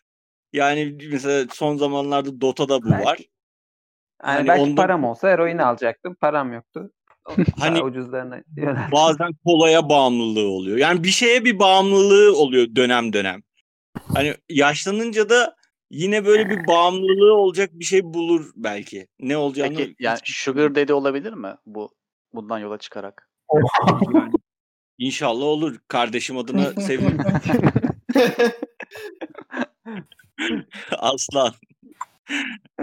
Speaker 1: Yani mesela son zamanlarda Dota'da bu
Speaker 2: Belki-
Speaker 1: var.
Speaker 2: Yani
Speaker 1: Hani
Speaker 2: belki
Speaker 1: ondan-
Speaker 2: param olsa eroin alacaktım. Param yoktu.
Speaker 1: Hani-
Speaker 2: ucuzlarına.
Speaker 1: Bazen kolaya bağımlılığı oluyor. Yani bir şeye bir bağımlılığı oluyor dönem dönem. Hani yaşlanınca da yine böyle bir bağımlılığı olacak bir şey bulur belki. Ne olacağını
Speaker 3: Peki yani sugar daddy olabilir mi bu bundan yola çıkarak?
Speaker 1: Yani İnşallah olur. Kardeşim adına sevinirim. Aslan.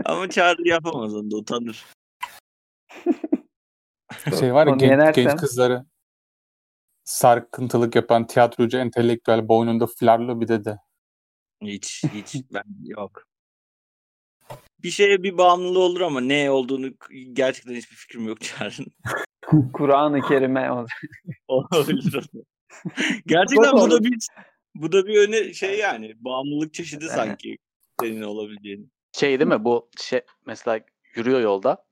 Speaker 1: Ama çağrı yapamaz onu da utanır.
Speaker 6: Şey var ya genç,
Speaker 2: yenersem-
Speaker 6: genç kızları sarkıntılık yapan tiyatrocu, entelektüel, boynunda flarlı bir dede.
Speaker 1: Hiç hiç ben yok. Bir şeye bir bağımlılığı olur ama ne olduğunu gerçekten hiçbir fikrim yok Çağrı'nın.
Speaker 2: Kur'an-ı Kerim'e
Speaker 1: Olabilir. gerçekten bu da bir bu da bir öne şey yani bağımlılık çeşidi sanki senin olabileceğin.
Speaker 3: Şey değil mi bu şey mesela yürüyor yolda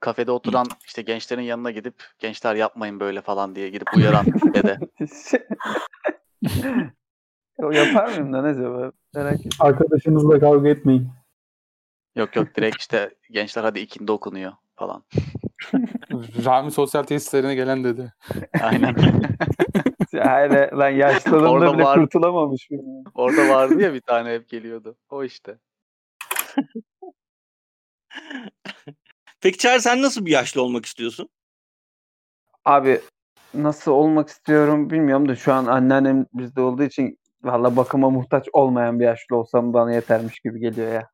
Speaker 3: kafede oturan işte gençlerin yanına gidip gençler yapmayın böyle falan diye gidip uyaran dede.
Speaker 2: o yapar mıyım lan acaba? Merak ettim.
Speaker 5: Arkadaşınızla kavga etmeyin.
Speaker 3: Yok yok direkt işte gençler hadi ikindi okunuyor falan.
Speaker 6: Rami sosyal tesislerine gelen dede.
Speaker 3: Aynen.
Speaker 2: Hayır lan yaşlılığımda
Speaker 3: Orada
Speaker 2: bile
Speaker 3: var.
Speaker 2: kurtulamamış mıyım?
Speaker 3: Orada vardı ya bir tane hep geliyordu. O işte.
Speaker 1: Peki Çağrı sen nasıl bir yaşlı olmak istiyorsun?
Speaker 2: Abi nasıl olmak istiyorum bilmiyorum da şu an anneannem bizde olduğu için valla bakıma muhtaç olmayan bir yaşlı olsam bana yetermiş gibi geliyor ya.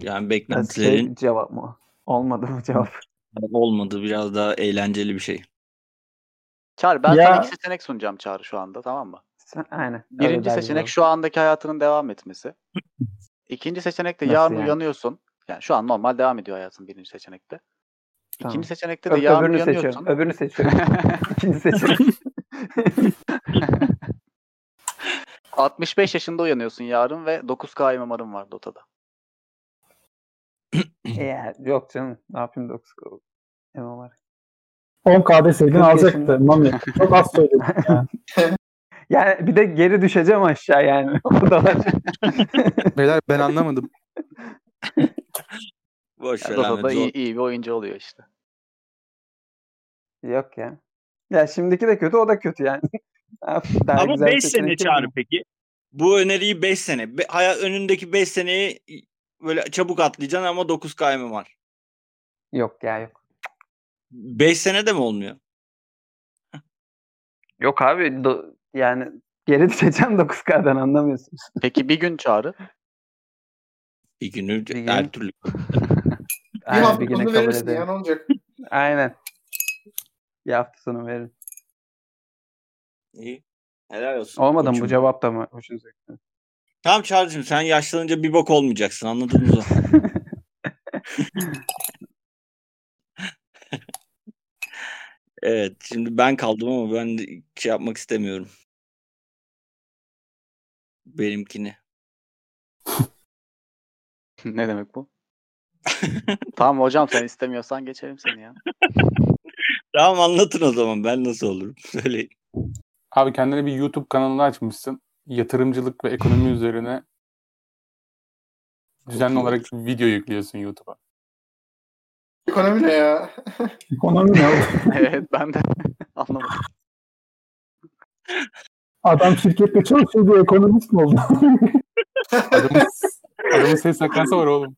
Speaker 1: Yani
Speaker 2: Nasıl
Speaker 1: beklentilerin
Speaker 2: şey cevap mı? Olmadı mı cevap?
Speaker 1: olmadı biraz daha eğlenceli bir şey.
Speaker 3: Çağrı ben
Speaker 5: Ya-
Speaker 3: sana iki seçenek sunacağım Çağrı şu anda tamam mı?
Speaker 2: Sen- Aynen.
Speaker 3: Birinci seçenek şu andaki hayatının devam etmesi. İkinci seçenek de
Speaker 2: Nasıl
Speaker 3: yarın
Speaker 2: yani?
Speaker 3: uyanıyorsun. Yani şu an normal devam ediyor hayatın birinci seçenekte.
Speaker 2: Tamam.
Speaker 3: İkinci seçenekte de
Speaker 2: Ö-
Speaker 3: yarın
Speaker 2: öbürünü
Speaker 3: uyanıyorsun.
Speaker 2: seçiyorum. Öbürünü seçiyorum. İkinci seçenek.
Speaker 3: 65 yaşında uyanıyorsun yarın ve 9K MMR'ın var Dota'da.
Speaker 2: ya, yok canım. Ne yapayım 9 Emam var.
Speaker 5: 10k deseydin
Speaker 2: 40
Speaker 5: alacaktı. Mami. Çok az söyledin. ya.
Speaker 2: Yani bir de geri düşeceğim aşağı yani. O da var.
Speaker 6: Beyler ben anlamadım.
Speaker 1: Boş ver
Speaker 3: Dota'da iyi, iyi bir oyuncu oluyor işte.
Speaker 2: Yok ya. Ya şimdiki de kötü o da kötü yani. Daha
Speaker 1: Ama
Speaker 2: güzel
Speaker 1: 5 sene Çağrı peki. Bu öneriyi 5 sene. Be- hayat önündeki 5 seneyi böyle çabuk atlayacaksın ama 9 KM var.
Speaker 2: Yok ya yok.
Speaker 1: 5 sene de mi olmuyor?
Speaker 2: Yok abi do- yani geri düşeceğim 9K'dan anlamıyorsunuz.
Speaker 3: Peki bir gün çağrı.
Speaker 1: Bir günü
Speaker 2: Bir
Speaker 1: her
Speaker 2: gün.
Speaker 1: türlü.
Speaker 4: Bir
Speaker 2: Aynen,
Speaker 4: hafta
Speaker 2: bir güne kabul ederim.
Speaker 4: ne olacak?
Speaker 2: Aynen. Bir hafta sonu veririm.
Speaker 1: İyi. Helal olsun.
Speaker 2: Olmadı mı bu cevap da mı hoşunuza gitti?
Speaker 1: Tamam Çağrı'cığım sen yaşlanınca bir bok olmayacaksın anladın mı? evet şimdi ben kaldım ama ben de şey yapmak istemiyorum. Benimkini.
Speaker 3: ne demek bu? tamam hocam sen istemiyorsan geçelim seni ya.
Speaker 1: Tamam anlatın o zaman ben nasıl olurum söyleyin.
Speaker 6: Abi kendine bir YouTube kanalı açmışsın. Yatırımcılık ve ekonomi üzerine düzenli olarak video yüklüyorsun YouTube'a.
Speaker 4: Ekonomi ne ya?
Speaker 5: Ekonomi ne
Speaker 3: evet ben de anlamadım.
Speaker 5: Adam şirkette çalışıyor diye ekonomist mi oldu?
Speaker 6: Adamın, adamın ses sakası var oğlum.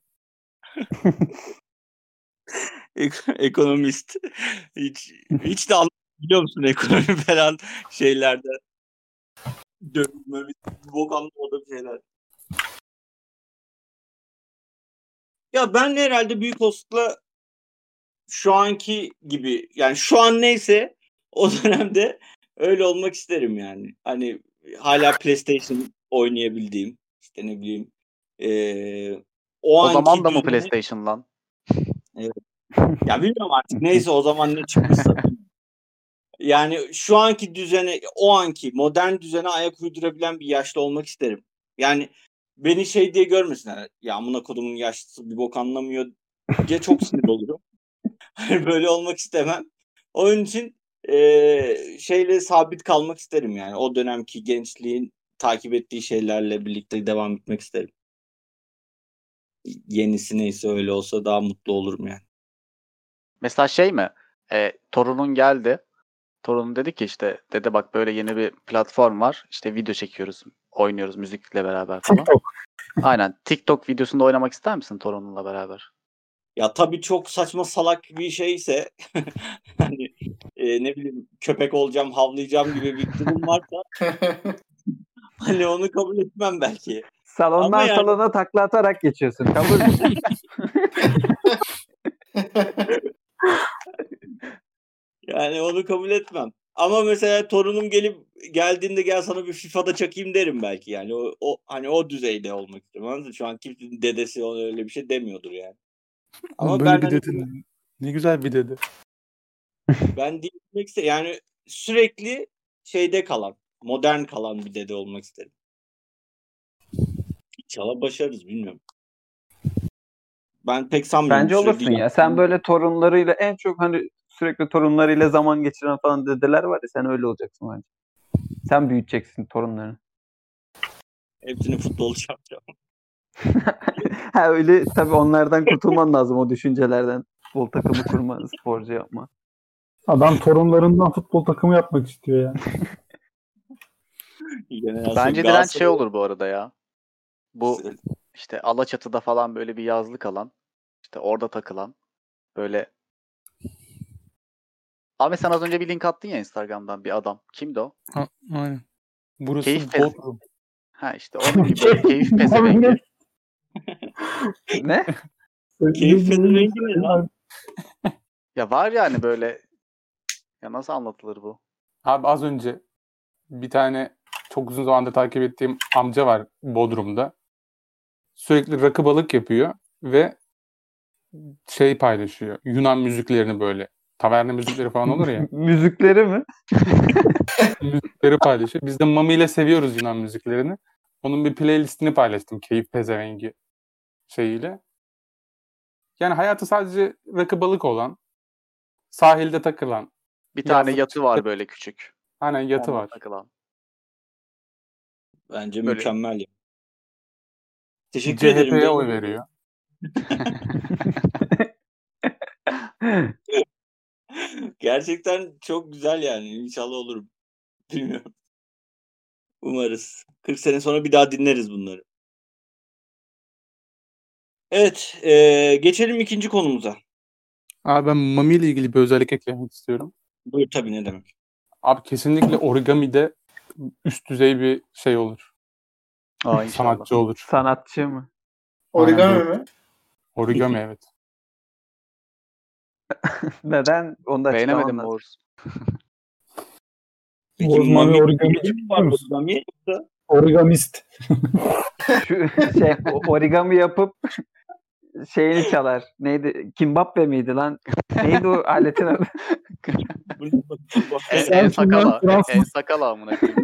Speaker 1: Ek- ekonomist. Hiç, hiç de anlamıyorum biliyor musun ekonomi falan şeylerde. Dönme, bir bok anlamadığım şeyler. Ya ben herhalde büyük olasılıkla şu anki gibi yani şu an neyse o dönemde öyle olmak isterim yani. Hani hala PlayStation oynayabildiğim işte ne bileyim eee o,
Speaker 3: O zaman da mı PlayStation lan?
Speaker 1: ya bilmiyorum artık neyse o zaman ne çıkmışsa. yani şu anki düzene, o anki modern düzene ayak uydurabilen bir yaşlı olmak isterim. Yani beni şey diye görmesinler. Ya amına kodumun yaşlısı bir bok anlamıyor diye çok sinir olurum. Hani Böyle olmak istemem. Onun için eee, şeyle sabit kalmak isterim yani. O dönemki gençliğin takip ettiği şeylerle birlikte devam etmek isterim. Yenisi neyse öyle olsa daha mutlu olurum yani.
Speaker 3: Mesela şey mi? E, torunun geldi. Torunun dedi ki işte dede bak böyle yeni bir platform var. İşte video çekiyoruz, oynuyoruz müzikle beraber falan.
Speaker 5: TikTok.
Speaker 3: Aynen. TikTok videosunda oynamak ister misin torununla beraber?
Speaker 1: Ya tabii çok saçma salak bir şeyse hani e, ne bileyim köpek olacağım, havlayacağım gibi bir durum varsa hani onu kabul etmem belki.
Speaker 2: Salondan
Speaker 1: Ama yani-
Speaker 2: salona takla atarak geçiyorsun. Kabul?
Speaker 1: Yani onu kabul etmem. Ama mesela torunum gelip geldiğinde gel sana bir FIFA'da çakayım derim belki yani. O, o hani o düzeyde olmak istiyorum. Şu an kimsenin dedesi ona öyle bir şey demiyordur yani. Ama
Speaker 6: Böyle
Speaker 1: ben
Speaker 6: bir
Speaker 1: hani-
Speaker 6: dedin. Ne güzel bir dede.
Speaker 1: Ben değişmek isterim. Yani sürekli şeyde kalan, modern kalan bir dede olmak isterim. İnşallah başarırız bilmiyorum. Ben pek sanmıyorum.
Speaker 2: Bence olursun ya. Sen böyle torunlarıyla en çok hani sürekli torunlarıyla zaman geçiren falan dedeler var ya sen öyle olacaksın bence. Sen büyüteceksin torunlarını.
Speaker 1: Hepsini futbolcu yapacağım.
Speaker 2: ha öyle tabii onlardan kurtulman lazım o düşüncelerden. Futbol takımı kurma, sporcu yapma.
Speaker 5: Adam torunlarından futbol takımı yapmak istiyor ya.
Speaker 3: Bence direnç şey olur bu arada ya. Bu işte Alaçatı'da falan böyle bir yazlık alan. işte orada takılan. Böyle Abi sen az önce bir link attın ya Instagram'dan bir adam. Kimdi o?
Speaker 6: Ha, aynen. Burası
Speaker 3: Keyif
Speaker 6: Bodrum.
Speaker 3: Ha işte onun gibi keyif pezevengi.
Speaker 2: Ne?
Speaker 1: Keyif pezevengi ne lan?
Speaker 3: Ya var yani böyle ya nasıl anlatılır bu?
Speaker 6: Abi az önce bir tane çok uzun zamandır takip ettiğim amca var Bodrum'da. Sürekli rakı balık yapıyor ve şey paylaşıyor. Yunan müziklerini böyle. Taverna müzikleri falan olur ya.
Speaker 2: Müzikleri mi?
Speaker 6: müzikleri paylaşıyor. Biz de Mami ile seviyoruz Yunan müziklerini. Onun bir playlistini paylaştım. Keyif pezevengi şeyiyle. Yani hayatı sadece rakı balık olan, sahilde takılan,
Speaker 3: Bir tane yatı var böyle küçük.
Speaker 6: hani yatı
Speaker 3: Onunla
Speaker 6: var.
Speaker 3: Takılan.
Speaker 1: Bence
Speaker 3: Böyle-
Speaker 1: mükemmel Teşekkür ederim.
Speaker 6: CHP'ye oy veriyor.
Speaker 1: Gerçekten çok güzel yani. İnşallah olurum. Bilmiyorum. Umarız. 40 sene sonra bir daha dinleriz bunları. Evet. eee, geçelim ikinci konumuza.
Speaker 6: Abi ben Mami ile ilgili bir özellik eklemek istiyorum.
Speaker 1: Buyur tabii ne demek.
Speaker 6: Abi kesinlikle origami'de üst düzey bir şey olur.
Speaker 3: Aa, inşallah.
Speaker 6: Sanatçı olur.
Speaker 2: Sanatçı mı?
Speaker 4: Origami
Speaker 6: Aynen.
Speaker 4: mi?
Speaker 6: Origami evet.
Speaker 2: Neden? Onu da
Speaker 3: Beğenemedim. Oğuz.
Speaker 1: Peki
Speaker 5: Oğuz Mami origami
Speaker 1: var origami yoksa?
Speaker 5: Origamist.
Speaker 2: Şu şey origami yapıp şeyini çalar. Neydi? Kimbappe miydi lan? Neydi o aletin adı?
Speaker 3: En, en
Speaker 5: kimden
Speaker 3: sakala. En sakala amına koyayım.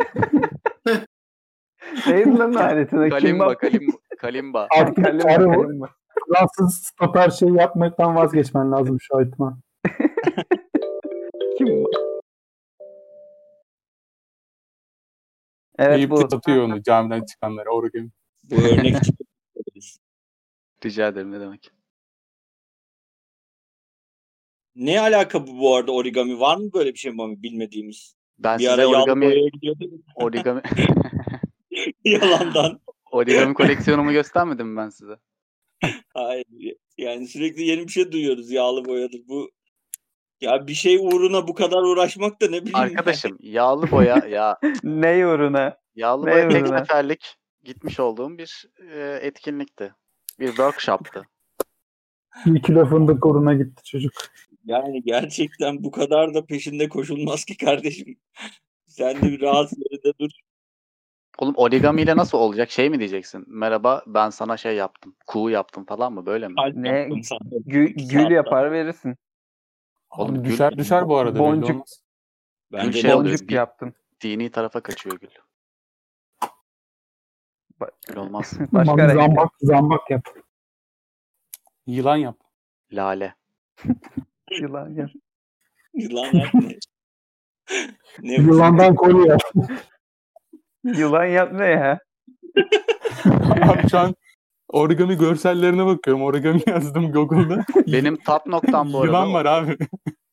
Speaker 2: Neydi lan o aletin adı?
Speaker 3: Kalimba, kalimba, kalimba.
Speaker 5: Artık
Speaker 2: Kalimba.
Speaker 5: Fransız stoper şey yapmaktan vazgeçmen lazım şu ayıtma.
Speaker 2: Kimba. Evet
Speaker 6: Eyüp
Speaker 2: bu.
Speaker 6: atıyor onu camiden çıkanlara origami.
Speaker 1: Bu örnek
Speaker 3: Rica ederim ne demek.
Speaker 1: Ne alaka bu bu arada origami? Var mı böyle bir şey Mami bilmediğimiz?
Speaker 3: Ben
Speaker 1: bir
Speaker 3: size origami origami
Speaker 1: yalandan.
Speaker 3: origami koleksiyonumu göstermedim ben size?
Speaker 1: Hayır. Yani sürekli yeni bir şey duyuyoruz. Yağlı boyadır bu. Ya bir şey uğruna bu kadar uğraşmak da ne bileyim.
Speaker 3: Arkadaşım yağlı boya ya
Speaker 2: Ne yoruna?
Speaker 3: yağlı
Speaker 2: Ne
Speaker 3: boya tek
Speaker 2: ürünü?
Speaker 3: seferlik gitmiş olduğum bir e, etkinlikti. Bir workshop'tı.
Speaker 5: Bir kilo fındık uğruna gitti çocuk.
Speaker 1: Yani gerçekten bu kadar da peşinde koşulmaz ki kardeşim. Sen de bir rahat yerinde dur.
Speaker 3: Oğlum origami ile nasıl olacak? Şey mi diyeceksin? Merhaba ben sana şey yaptım. Kuğu yaptım falan mı? Böyle mi?
Speaker 2: Ne?
Speaker 1: yaptım sana.
Speaker 2: Gül, gül yapar verirsin.
Speaker 3: Oğlum
Speaker 6: Oğlum
Speaker 3: gül-
Speaker 6: düşer düşer bu arada.
Speaker 2: Boncuk.
Speaker 6: olmaz.
Speaker 1: Bence
Speaker 3: şey oluyor.
Speaker 2: Boncuk
Speaker 3: bir-
Speaker 2: yaptın.
Speaker 3: Dini tarafa kaçıyor gül.
Speaker 2: Ba-
Speaker 3: Gül olmaz.
Speaker 2: Başka
Speaker 5: zambak, zambak yap.
Speaker 6: Yılan yap.
Speaker 3: Lale.
Speaker 2: Yılan yap.
Speaker 1: Yılan yap ne?
Speaker 5: Yılandan kolye yap.
Speaker 2: Yılan yap ne ya?
Speaker 6: Abi şu an origami görsellerine bakıyorum. Origami yazdım Google'da.
Speaker 3: Benim tap noktam bu arada.
Speaker 6: Yılan var abi.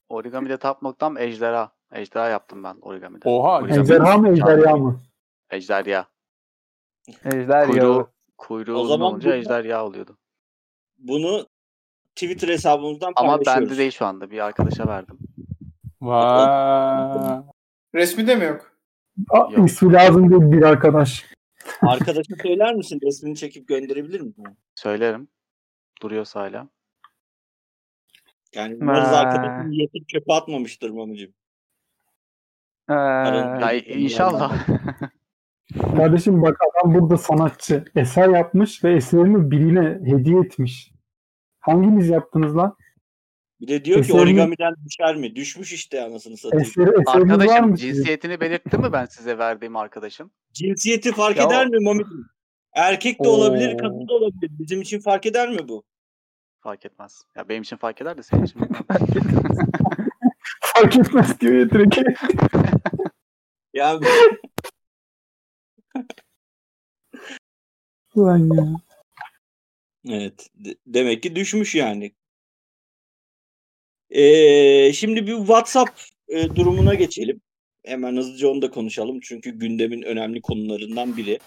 Speaker 3: Origami'de tap noktam ejderha. Ejderha yaptım ben origami'de.
Speaker 6: Oha.
Speaker 3: Origami-
Speaker 5: Ejderha mı ejderha mı?
Speaker 3: Ejderha.
Speaker 2: Ejder
Speaker 3: Kuyruğu, kuyruğu
Speaker 1: O zaman
Speaker 3: olunca
Speaker 1: bu-
Speaker 3: ejderha oluyordu.
Speaker 1: Bunu Twitter hesabımızdan
Speaker 3: Ama
Speaker 1: paylaşıyoruz.
Speaker 3: bende değil şu anda. Bir arkadaşa verdim.
Speaker 6: Vay.
Speaker 4: Resmi de mi yok?
Speaker 5: Aa,
Speaker 3: Yok.
Speaker 5: ismi lazım değil bir arkadaş.
Speaker 1: Arkadaşa söyler misin? Resmini çekip gönderebilir misin?
Speaker 3: Söylerim. Duruyorsa hala.
Speaker 1: Yani umarız
Speaker 2: Ha.
Speaker 1: arkadaşın yatıp çöpe atmamıştır Mamicim.
Speaker 2: Ee,
Speaker 3: Ya inşallah.
Speaker 5: Kardeşim bak adam burada sanatçı. Eser yapmış ve eserini birine hediye etmiş. Hanginiz yaptınız lan?
Speaker 1: Bir de diyor ki
Speaker 5: Eserini-
Speaker 1: origamiden düşer mi? Düşmüş işte anasını satayım.
Speaker 5: Var
Speaker 3: Arkadaşım cinsiyetini belirtti mi ben size verdiğim arkadaşım?
Speaker 1: Cinsiyeti fark
Speaker 2: Ya
Speaker 1: eder
Speaker 2: o-
Speaker 1: mi Mamicim? Erkek de olabilir,
Speaker 2: Oo.
Speaker 1: kadın da olabilir. Bizim için fark eder mi bu?
Speaker 3: Fark etmez. Ya benim için fark eder de senin için.
Speaker 5: Fark etmez diyor ya direkt.
Speaker 1: Yani
Speaker 5: Ulan ya.
Speaker 1: evet. de- demek ki düşmüş yani. Ee, şimdi bir WhatsApp e, durumuna geçelim. Hemen hızlıca onu da konuşalım. Çünkü gündemin önemli konularından biri.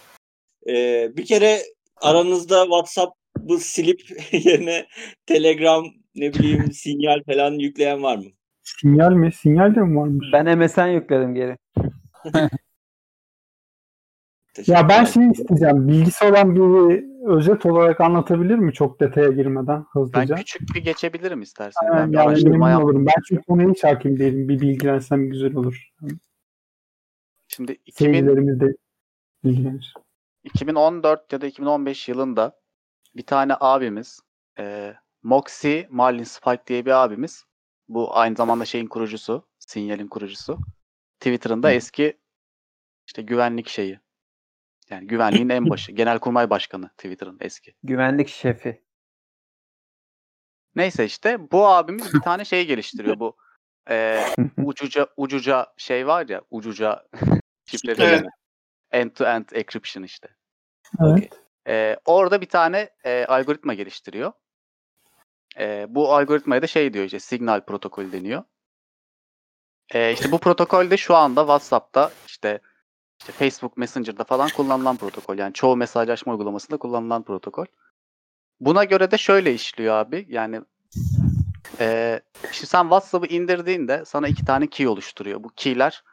Speaker 1: Ee, bir kere aranızda WhatsApp'ı silip yerine Telegram ne bileyim sinyal falan yükleyen var mı?
Speaker 5: Sinyal mi? Sinyal de mi varmış?
Speaker 2: ben MSN yükledim geri.
Speaker 5: Ya ben şey isteyeceğim. Bilgisi olan biri özet olarak anlatabilir mi çok detaya girmeden
Speaker 3: Ben
Speaker 5: hızlıca?
Speaker 3: küçük bir geçebilirim isterseniz.
Speaker 5: Ha,
Speaker 3: Ben bir
Speaker 5: yani
Speaker 3: araştırma
Speaker 5: olurum. Ben çünkü konuya hiç hakim değilim. Bir bilgilensem güzel olur.
Speaker 3: Şimdi 2000,
Speaker 5: Seyircilerimiz de bilgilenir.
Speaker 3: 2014 ya da 2015 yılında bir tane abimiz e, Moxie Marlin Spike diye bir abimiz. Bu aynı zamanda şeyin kurucusu. Sinyal'in kurucusu. Twitter'ın da eski işte güvenlik şeyi. Yani güvenliğin en başı. Genelkurmay Başkanı Twitter'ın eski.
Speaker 2: Güvenlik şefi.
Speaker 3: Neyse işte bu abimiz bir tane şey geliştiriyor. Bu e, ucuca ucuca şey var ya ucuca şifreleri.
Speaker 4: Evet.
Speaker 3: End-to-end encryption işte.
Speaker 5: Evet.
Speaker 3: Ee, orada bir tane e, algoritma geliştiriyor. Ee, bu algoritmaya da şey diyor işte signal protokolü deniyor. Ee, işte bu protokol de şu anda WhatsApp'ta işte, işte Facebook Messenger'da falan kullanılan protokol. Yani çoğu mesajlaşma uygulamasında kullanılan protokol. Buna göre de şöyle işliyor abi. Yani Ee, şimdi sen WhatsApp'ı indirdiğinde sana iki tane key oluşturuyor. Bu keyler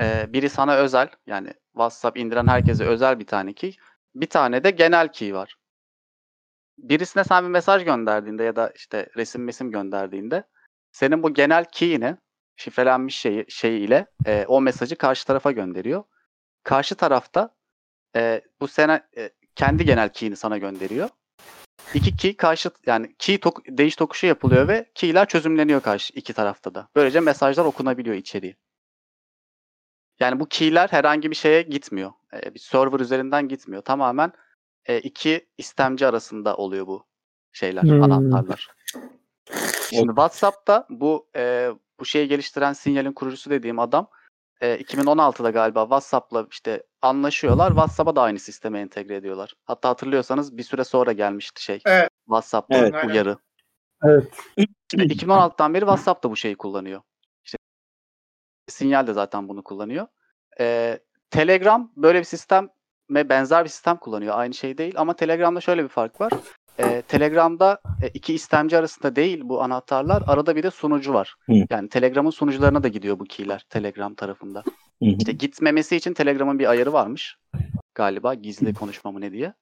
Speaker 3: e, biri sana özel yani WhatsApp indiren herkese özel bir tane key. Bir tane de genel key var. Birisine sen bir mesaj gönderdiğinde ya da işte resim mesim gönderdiğinde senin bu genel key'ini şifrelenmiş şeyi, şey ile e, o mesajı karşı tarafa gönderiyor. Karşı tarafta e, bu sene e, kendi genel key'ini sana gönderiyor. İki key karşı yani key tok, değiş tokuşu yapılıyor ve key'ler çözümleniyor karşı iki tarafta da. Böylece mesajlar okunabiliyor içeriği. Yani bu key'ler herhangi bir şeye gitmiyor. E, bir server üzerinden gitmiyor. Tamamen e, iki istemci arasında oluyor bu şeyler,
Speaker 5: Hmm.
Speaker 3: anahtarlar. Şimdi WhatsApp'ta bu e, bu şeyi geliştiren sinyalin kurucusu dediğim adam e, 2016'da galiba WhatsApp'la işte anlaşıyorlar. WhatsApp'a da aynı sisteme entegre ediyorlar. Hatta hatırlıyorsanız bir süre sonra gelmişti şey.
Speaker 4: Evet.
Speaker 3: WhatsApp'ta
Speaker 1: Evet.
Speaker 3: Uyarı.
Speaker 5: Evet.
Speaker 3: İşte 2016'dan beri WhatsApp da bu şeyi kullanıyor. İşte Sinyal de zaten bunu kullanıyor. Ee, Telegram böyle bir sisteme benzer bir sistem kullanıyor. Aynı şey değil ama Telegram'da şöyle bir fark var. Ee, Telegram'da e, iki istemci arasında değil bu anahtarlar. Arada bir de sunucu var.
Speaker 1: Hı.
Speaker 3: Yani Telegram'ın sunucularına da gidiyor bu keyler Telegram tarafında. İşte gitmemesi için Telegram'ın bir ayarı varmış. Galiba gizli konuşma mı ne diye.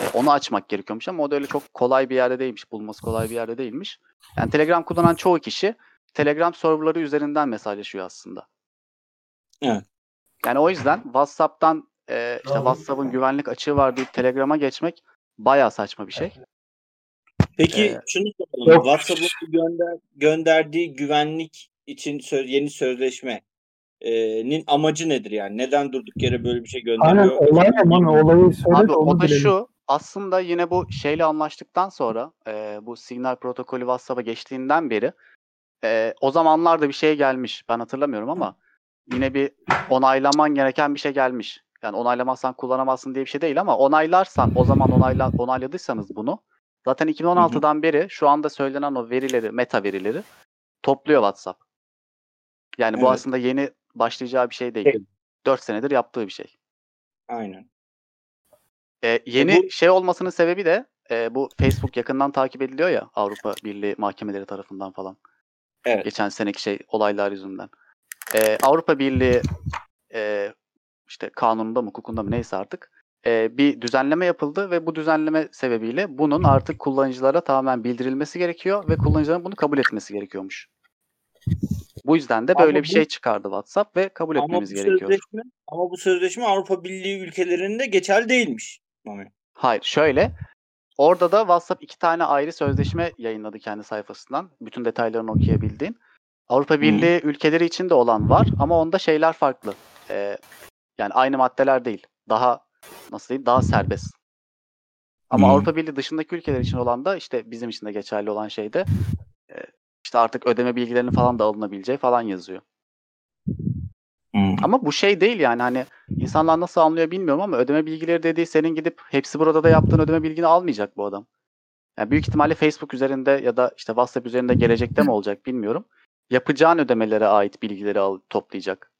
Speaker 3: E, onu açmak gerekiyormuş ama o da öyle çok kolay bir yerde değilmiş. Bulması kolay bir yerde değilmiş. Yani Telegram kullanan çoğu kişi Telegram serverları üzerinden mesajlaşıyor aslında.
Speaker 1: Evet.
Speaker 3: Yani o yüzden WhatsApp'tan e, işte WhatsApp'ın güvenlik açığı var deyip Telegram'a geçmek bayağı saçma bir şey.
Speaker 1: Peki
Speaker 3: Ee,
Speaker 1: şunu soralım.
Speaker 5: Yok.
Speaker 1: WhatsApp'ın gönder, gönderdiği güvenlik için söz, yeni sözleşmenin amacı nedir yani? Neden durduk yere böyle bir şey
Speaker 5: Aynen
Speaker 1: gönderiyor?
Speaker 5: olay ne Mami? Olayı söyle
Speaker 3: Abi o da
Speaker 5: bilelim.
Speaker 3: şu aslında yine bu şeyle anlaştıktan sonra e, bu Signal protokolü WhatsApp'a geçtiğinden beri e, o zamanlarda bir şey gelmiş. Ben hatırlamıyorum ama yine bir onaylaman gereken bir şey gelmiş. Yani onaylamazsan kullanamazsın diye bir şey değil ama onaylarsan o zaman onayla, onayladıysanız bunu zaten 2016'dan beri şu anda söylenen o verileri, meta verileri topluyor WhatsApp. Yani bu
Speaker 1: Evet.
Speaker 3: aslında yeni başlayacağı bir şey değil. 4 senedir yaptığı bir şey.
Speaker 1: Aynen.
Speaker 3: E, yeni
Speaker 1: bu-
Speaker 3: şey olmasının sebebi de e, bu Facebook yakından takip ediliyor ya Avrupa Birliği mahkemeleri tarafından falan.
Speaker 1: Evet.
Speaker 3: Geçen seneki şey olaylar yüzünden. E, Avrupa Birliği e, işte kanununda mı hukukunda mı neyse artık e, bir düzenleme yapıldı ve bu düzenleme sebebiyle bunun artık kullanıcılara tamamen bildirilmesi gerekiyor ve kullanıcıların bunu kabul etmesi gerekiyormuş. Bu yüzden de
Speaker 1: Ama
Speaker 3: böyle bir
Speaker 1: bu-
Speaker 3: şey çıkardı WhatsApp ve kabul
Speaker 1: Ama bu
Speaker 3: etmemiz gerekiyor.
Speaker 1: ama bu sözleşme Avrupa Birliği ülkelerinde geçerli değilmiş.
Speaker 3: Hayır şöyle. Orada da WhatsApp iki tane ayrı sözleşme yayınladı kendi sayfasından. Bütün detaylarını okuyabildiğin. Avrupa Birliği ülkeleri için de olan var ama onda şeyler farklı. Ee, yani aynı maddeler değil. Daha nasıl diyeyim? Daha serbest. Ama
Speaker 1: Hı.
Speaker 3: Avrupa Birliği dışındaki ülkeler için olan da işte bizim için de geçerli olan şey de e, işte artık ödeme bilgilerinin falan da alınabileceği falan yazıyor. Ama bu şey değil yani hani insanlar nasıl anlıyor bilmiyorum ama ödeme bilgileri dediği senin gidip hepsi burada da yaptığın ödeme bilgini almayacak bu adam. Yani büyük ihtimalle Facebook üzerinde ya da işte WhatsApp üzerinde gelecekte mi olacak bilmiyorum. Yapacağın ödemelere ait bilgileri al, toplayacak.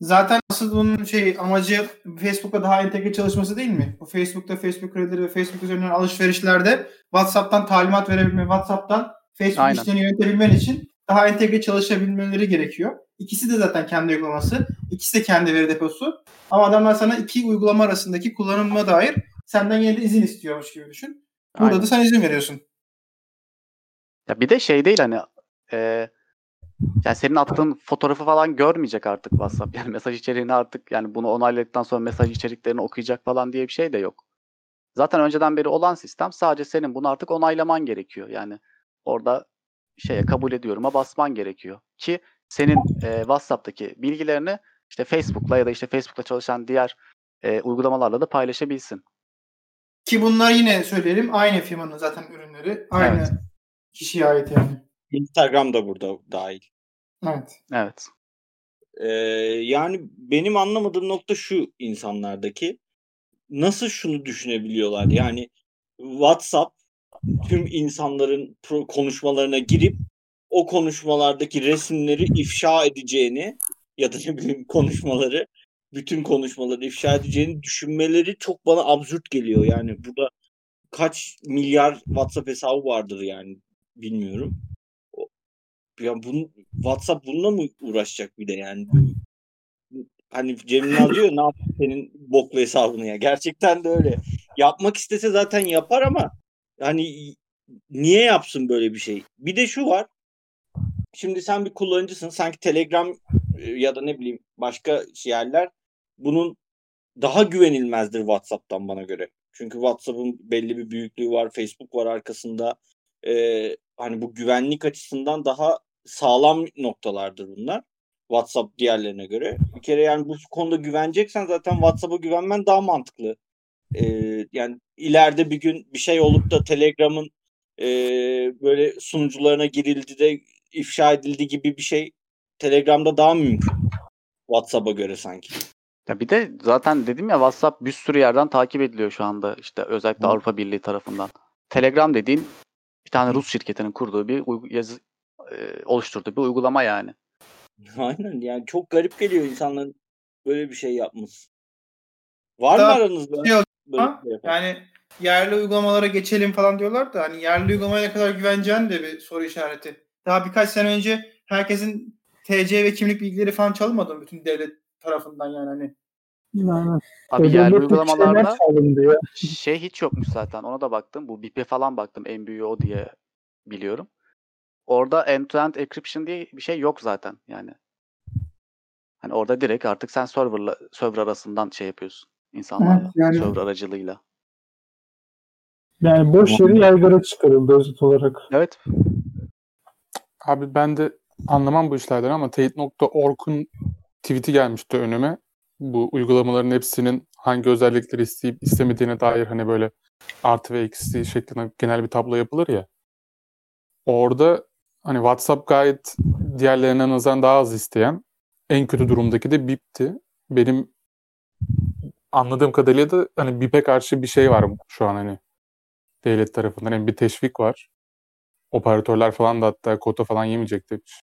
Speaker 4: Zaten asıl bunun şey amacı Facebook'a daha entegre çalışması değil mi? O Facebook'ta Facebook kredileri ve Facebook üzerinden alışverişlerde WhatsApp'tan talimat verebilme, WhatsApp'tan Facebook
Speaker 3: Aynen.
Speaker 4: işlerini yönetebilmen için daha entegre çalışabilmeleri gerekiyor. İkisi de zaten kendi uygulaması. İkisi de kendi veri deposu. Ama adamlar sana iki uygulama arasındaki kullanıma dair senden yine de izin istiyormuş gibi düşün. Burada
Speaker 3: Aynen.
Speaker 4: da sen izin veriyorsun.
Speaker 3: Ya bir de şey değil hani e, yani senin attığın fotoğrafı falan görmeyecek artık WhatsApp. Yani mesaj içeriğini artık yani bunu onayladıktan sonra mesaj içeriklerini okuyacak falan diye bir şey de yok. Zaten önceden beri olan sistem sadece senin bunu artık onaylaman gerekiyor. Yani orada şeye kabul ediyorum'a basman gerekiyor. Ki senin e, WhatsApp'taki bilgilerini işte Facebook'la ya da işte Facebook'la çalışan diğer e, uygulamalarla da paylaşabilsin.
Speaker 4: Ki bunlar yine söyleyelim aynı firmanın zaten ürünleri. Aynı
Speaker 3: Evet.
Speaker 4: kişiye ait yani.
Speaker 1: Instagram da burada dahil.
Speaker 4: Evet.
Speaker 3: Evet.
Speaker 1: Ee, yani benim anlamadığım nokta şu insanlardaki. Nasıl şunu düşünebiliyorlar? Yani WhatsApp tüm insanların konuşmalarına girip o konuşmalardaki resimleri ifşa edeceğini ya da ne bileyim konuşmaları bütün konuşmaları ifşa edeceğini düşünmeleri çok bana absürt geliyor. Yani burada kaç milyar WhatsApp hesabı vardır yani bilmiyorum. Ya bunu WhatsApp bununla mı uğraşacak bir de yani? Hani Cem Yılmaz diyor ne yaptı senin boklu hesabını ya. Gerçekten de öyle. Yapmak istese zaten yapar ama hani niye yapsın böyle bir şey? Bir de şu var. Şimdi sen bir kullanıcısın. Sanki Telegram e, ya da ne bileyim başka yerler bunun daha güvenilmezdir WhatsApp'tan bana göre. Çünkü WhatsApp'ın belli bir büyüklüğü var, Facebook var arkasında. Ee, hani bu güvenlik açısından daha sağlam noktalardır bunlar. WhatsApp diğerlerine göre. Bir kere yani bu konuda güveneceksen zaten WhatsApp'a güvenmen daha mantıklı. Ee, yani ileride bir gün bir şey olup da Telegram'ın e, böyle sunucularına girildi de ifşa edildi gibi bir şey Telegram'da daha mümkün. WhatsApp'a göre sanki.
Speaker 3: Ya bir de zaten dedim ya WhatsApp bir sürü yerden takip ediliyor şu anda. İşte özellikle
Speaker 1: Hı.
Speaker 3: Avrupa Birliği tarafından. Telegram dediğin bir tane Rus şirketinin kurduğu bir yazı e, oluşturduğu bir uygulama yani.
Speaker 1: Aynen yani çok garip geliyor insanların böyle bir şey yapması. Var mı
Speaker 4: Daha
Speaker 1: aranızda?
Speaker 4: şey yok
Speaker 1: böyle şey yapan?
Speaker 4: Yani yerli uygulamalara geçelim falan diyorlar da hani yerli uygulamaya ne kadar güveneceğin de bir soru işareti. Daha birkaç sene önce herkesin TC ve kimlik bilgileri falan çalınmadı mı bütün devlet tarafından yani hani.
Speaker 5: Aynen.
Speaker 3: Abi yerli uygulamalarda şey hiç yokmuş zaten. Ona da baktım. Bu BIP'e falan baktım. En büyüğü o diye biliyorum. Orada end-to-end encryption diye bir şey yok zaten yani. Hani orada direkt artık sen serverla server arasından şey yapıyorsun insanlarla.
Speaker 5: Evet, yani-
Speaker 3: Server aracılığıyla.
Speaker 5: Yani boş yere yaygara çıkarıldı özet olarak.
Speaker 3: Evet.
Speaker 6: Abi ben de anlamam bu işlerden ama Teyit.org'un tweet'i gelmişti önüme. Bu uygulamaların hepsinin hangi özellikleri isteyip istemediğine dair hani böyle artı ve eksi şeklinde genel bir tablo yapılır ya. Orada hani WhatsApp gayet diğerlerine nazaran daha az isteyen en kötü durumdaki de BIP'ti. Benim anladığım kadarıyla da hani BIP'e karşı bir şey var şu an hani devlet tarafından. Yani bir teşvik var. Operatörler falan da hatta kota falan yemeyecek demiş.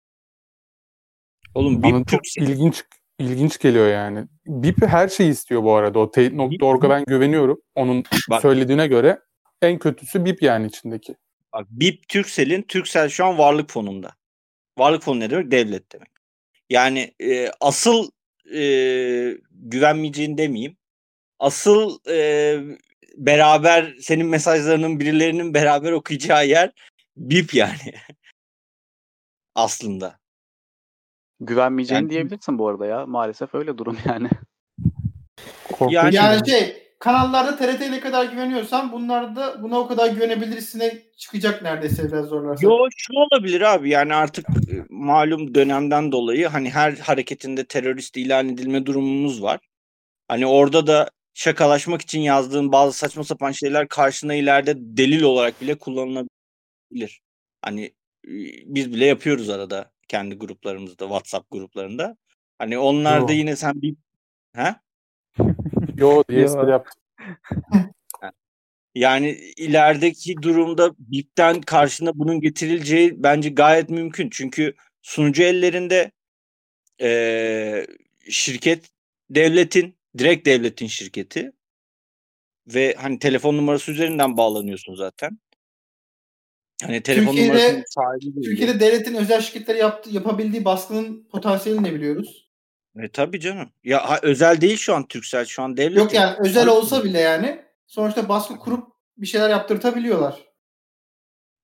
Speaker 1: Oğlum
Speaker 6: Bana
Speaker 1: bir
Speaker 6: çok ilginç ilginç geliyor yani. BIP her şeyi istiyor bu arada. O Teyit.org'a ben güveniyorum. Onun
Speaker 1: Bak.
Speaker 6: söylediğine göre en kötüsü BIP yani içindeki.
Speaker 1: Bak BIP Türksel'in Türksel şu an varlık fonunda. Varlık fonu ne demek? Devlet demek. Yani e, asıl e, güvenmeyeceğin demeyeyim. Asıl e, beraber senin mesajlarının birilerinin beraber okuyacağı yer BIP yani. Aslında.
Speaker 3: Güvenmeyeceğini
Speaker 1: Yani-
Speaker 3: diyebilirsin bu arada ya. Maalesef öyle durum yani.
Speaker 6: Korkunç.
Speaker 1: Yani-
Speaker 4: Yani şey kanallarda TRT'ye ne kadar güveniyorsan bunlarda buna o kadar güvenebilirsine çıkacak neredeyse biraz zorlarsa.
Speaker 1: Yo şu olabilir abi yani artık e, malum dönemden dolayı hani her hareketinde terörist ilan edilme durumumuz var. Hani orada da şakalaşmak için yazdığın bazı saçma sapan şeyler karşına ileride delil olarak bile kullanılabilir. Hani e, biz bile yapıyoruz arada kendi gruplarımızda WhatsApp gruplarında. Hani onlar da yine sen bir He?
Speaker 6: Yo diye espri yaptım.
Speaker 1: Yani ilerideki durumda BIP'ten karşına bunun getirileceği bence gayet mümkün. Çünkü sunucu ellerinde eee, şirket devletin, direkt devletin şirketi ve hani telefon numarası üzerinden bağlanıyorsun zaten. Hani telefon
Speaker 4: Türkiye'de-
Speaker 1: numarasının sahibi.
Speaker 4: Türkiye'de devletin özel şirketleri yaptı, yapabildiği baskının potansiyelini de biliyoruz.
Speaker 1: E tabii canım. Ya ha, özel değil şu an Turkcell şu an devlet.
Speaker 4: Yok
Speaker 1: ya.
Speaker 4: yani özel olsa bile yani sonuçta baskı kurup bir şeyler yaptırtabiliyorlar.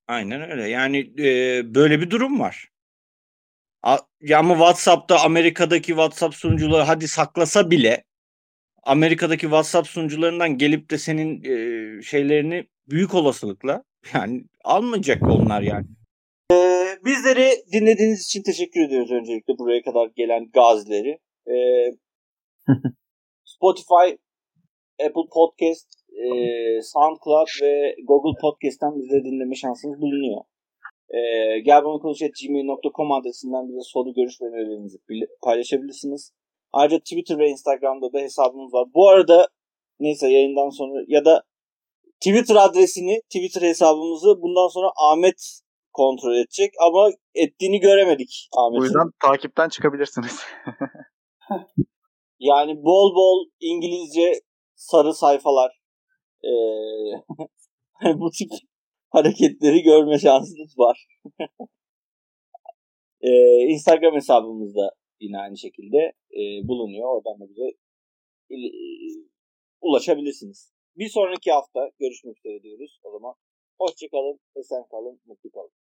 Speaker 1: Aynen öyle. Yani e, böyle bir durum var. A- Ya ama WhatsApp'ta Amerika'daki WhatsApp sunucuları hadi saklasa bile Amerika'daki WhatsApp sunucularından gelip de senin e, şeylerini büyük olasılıkla yani almayacak onlar yani. E, bizleri dinlediğiniz için teşekkür ediyoruz öncelikle buraya kadar gelen gazileri. E, Spotify, Apple Podcast, e, SoundCloud ve Google Podcast'ten bizi dinleme şansınız bulunuyor. E, gelbanakonuş.gmail.com adresinden bize soru görüş ve önerilerinizi paylaşabilirsiniz. Ayrıca Twitter ve Instagram'da da hesabımız var. Bu arada neyse yayından sonra ya da Twitter adresini, Twitter hesabımızı bundan sonra Ahmet kontrol edecek ama ettiğini göremedik Ahmet'in.
Speaker 3: Bu yüzden takipten çıkabilirsiniz.
Speaker 1: Yani bol bol İngilizce sarı sayfalar eee, bu tip hareketleri görme şansınız var. Ee, Instagram hesabımızda yine aynı şekilde e, bulunuyor. Oradan da bize e, ulaşabilirsiniz. Bir sonraki hafta görüşmek üzere diyoruz. O zaman hoşçakalın, esen kalın, mutlu kalın.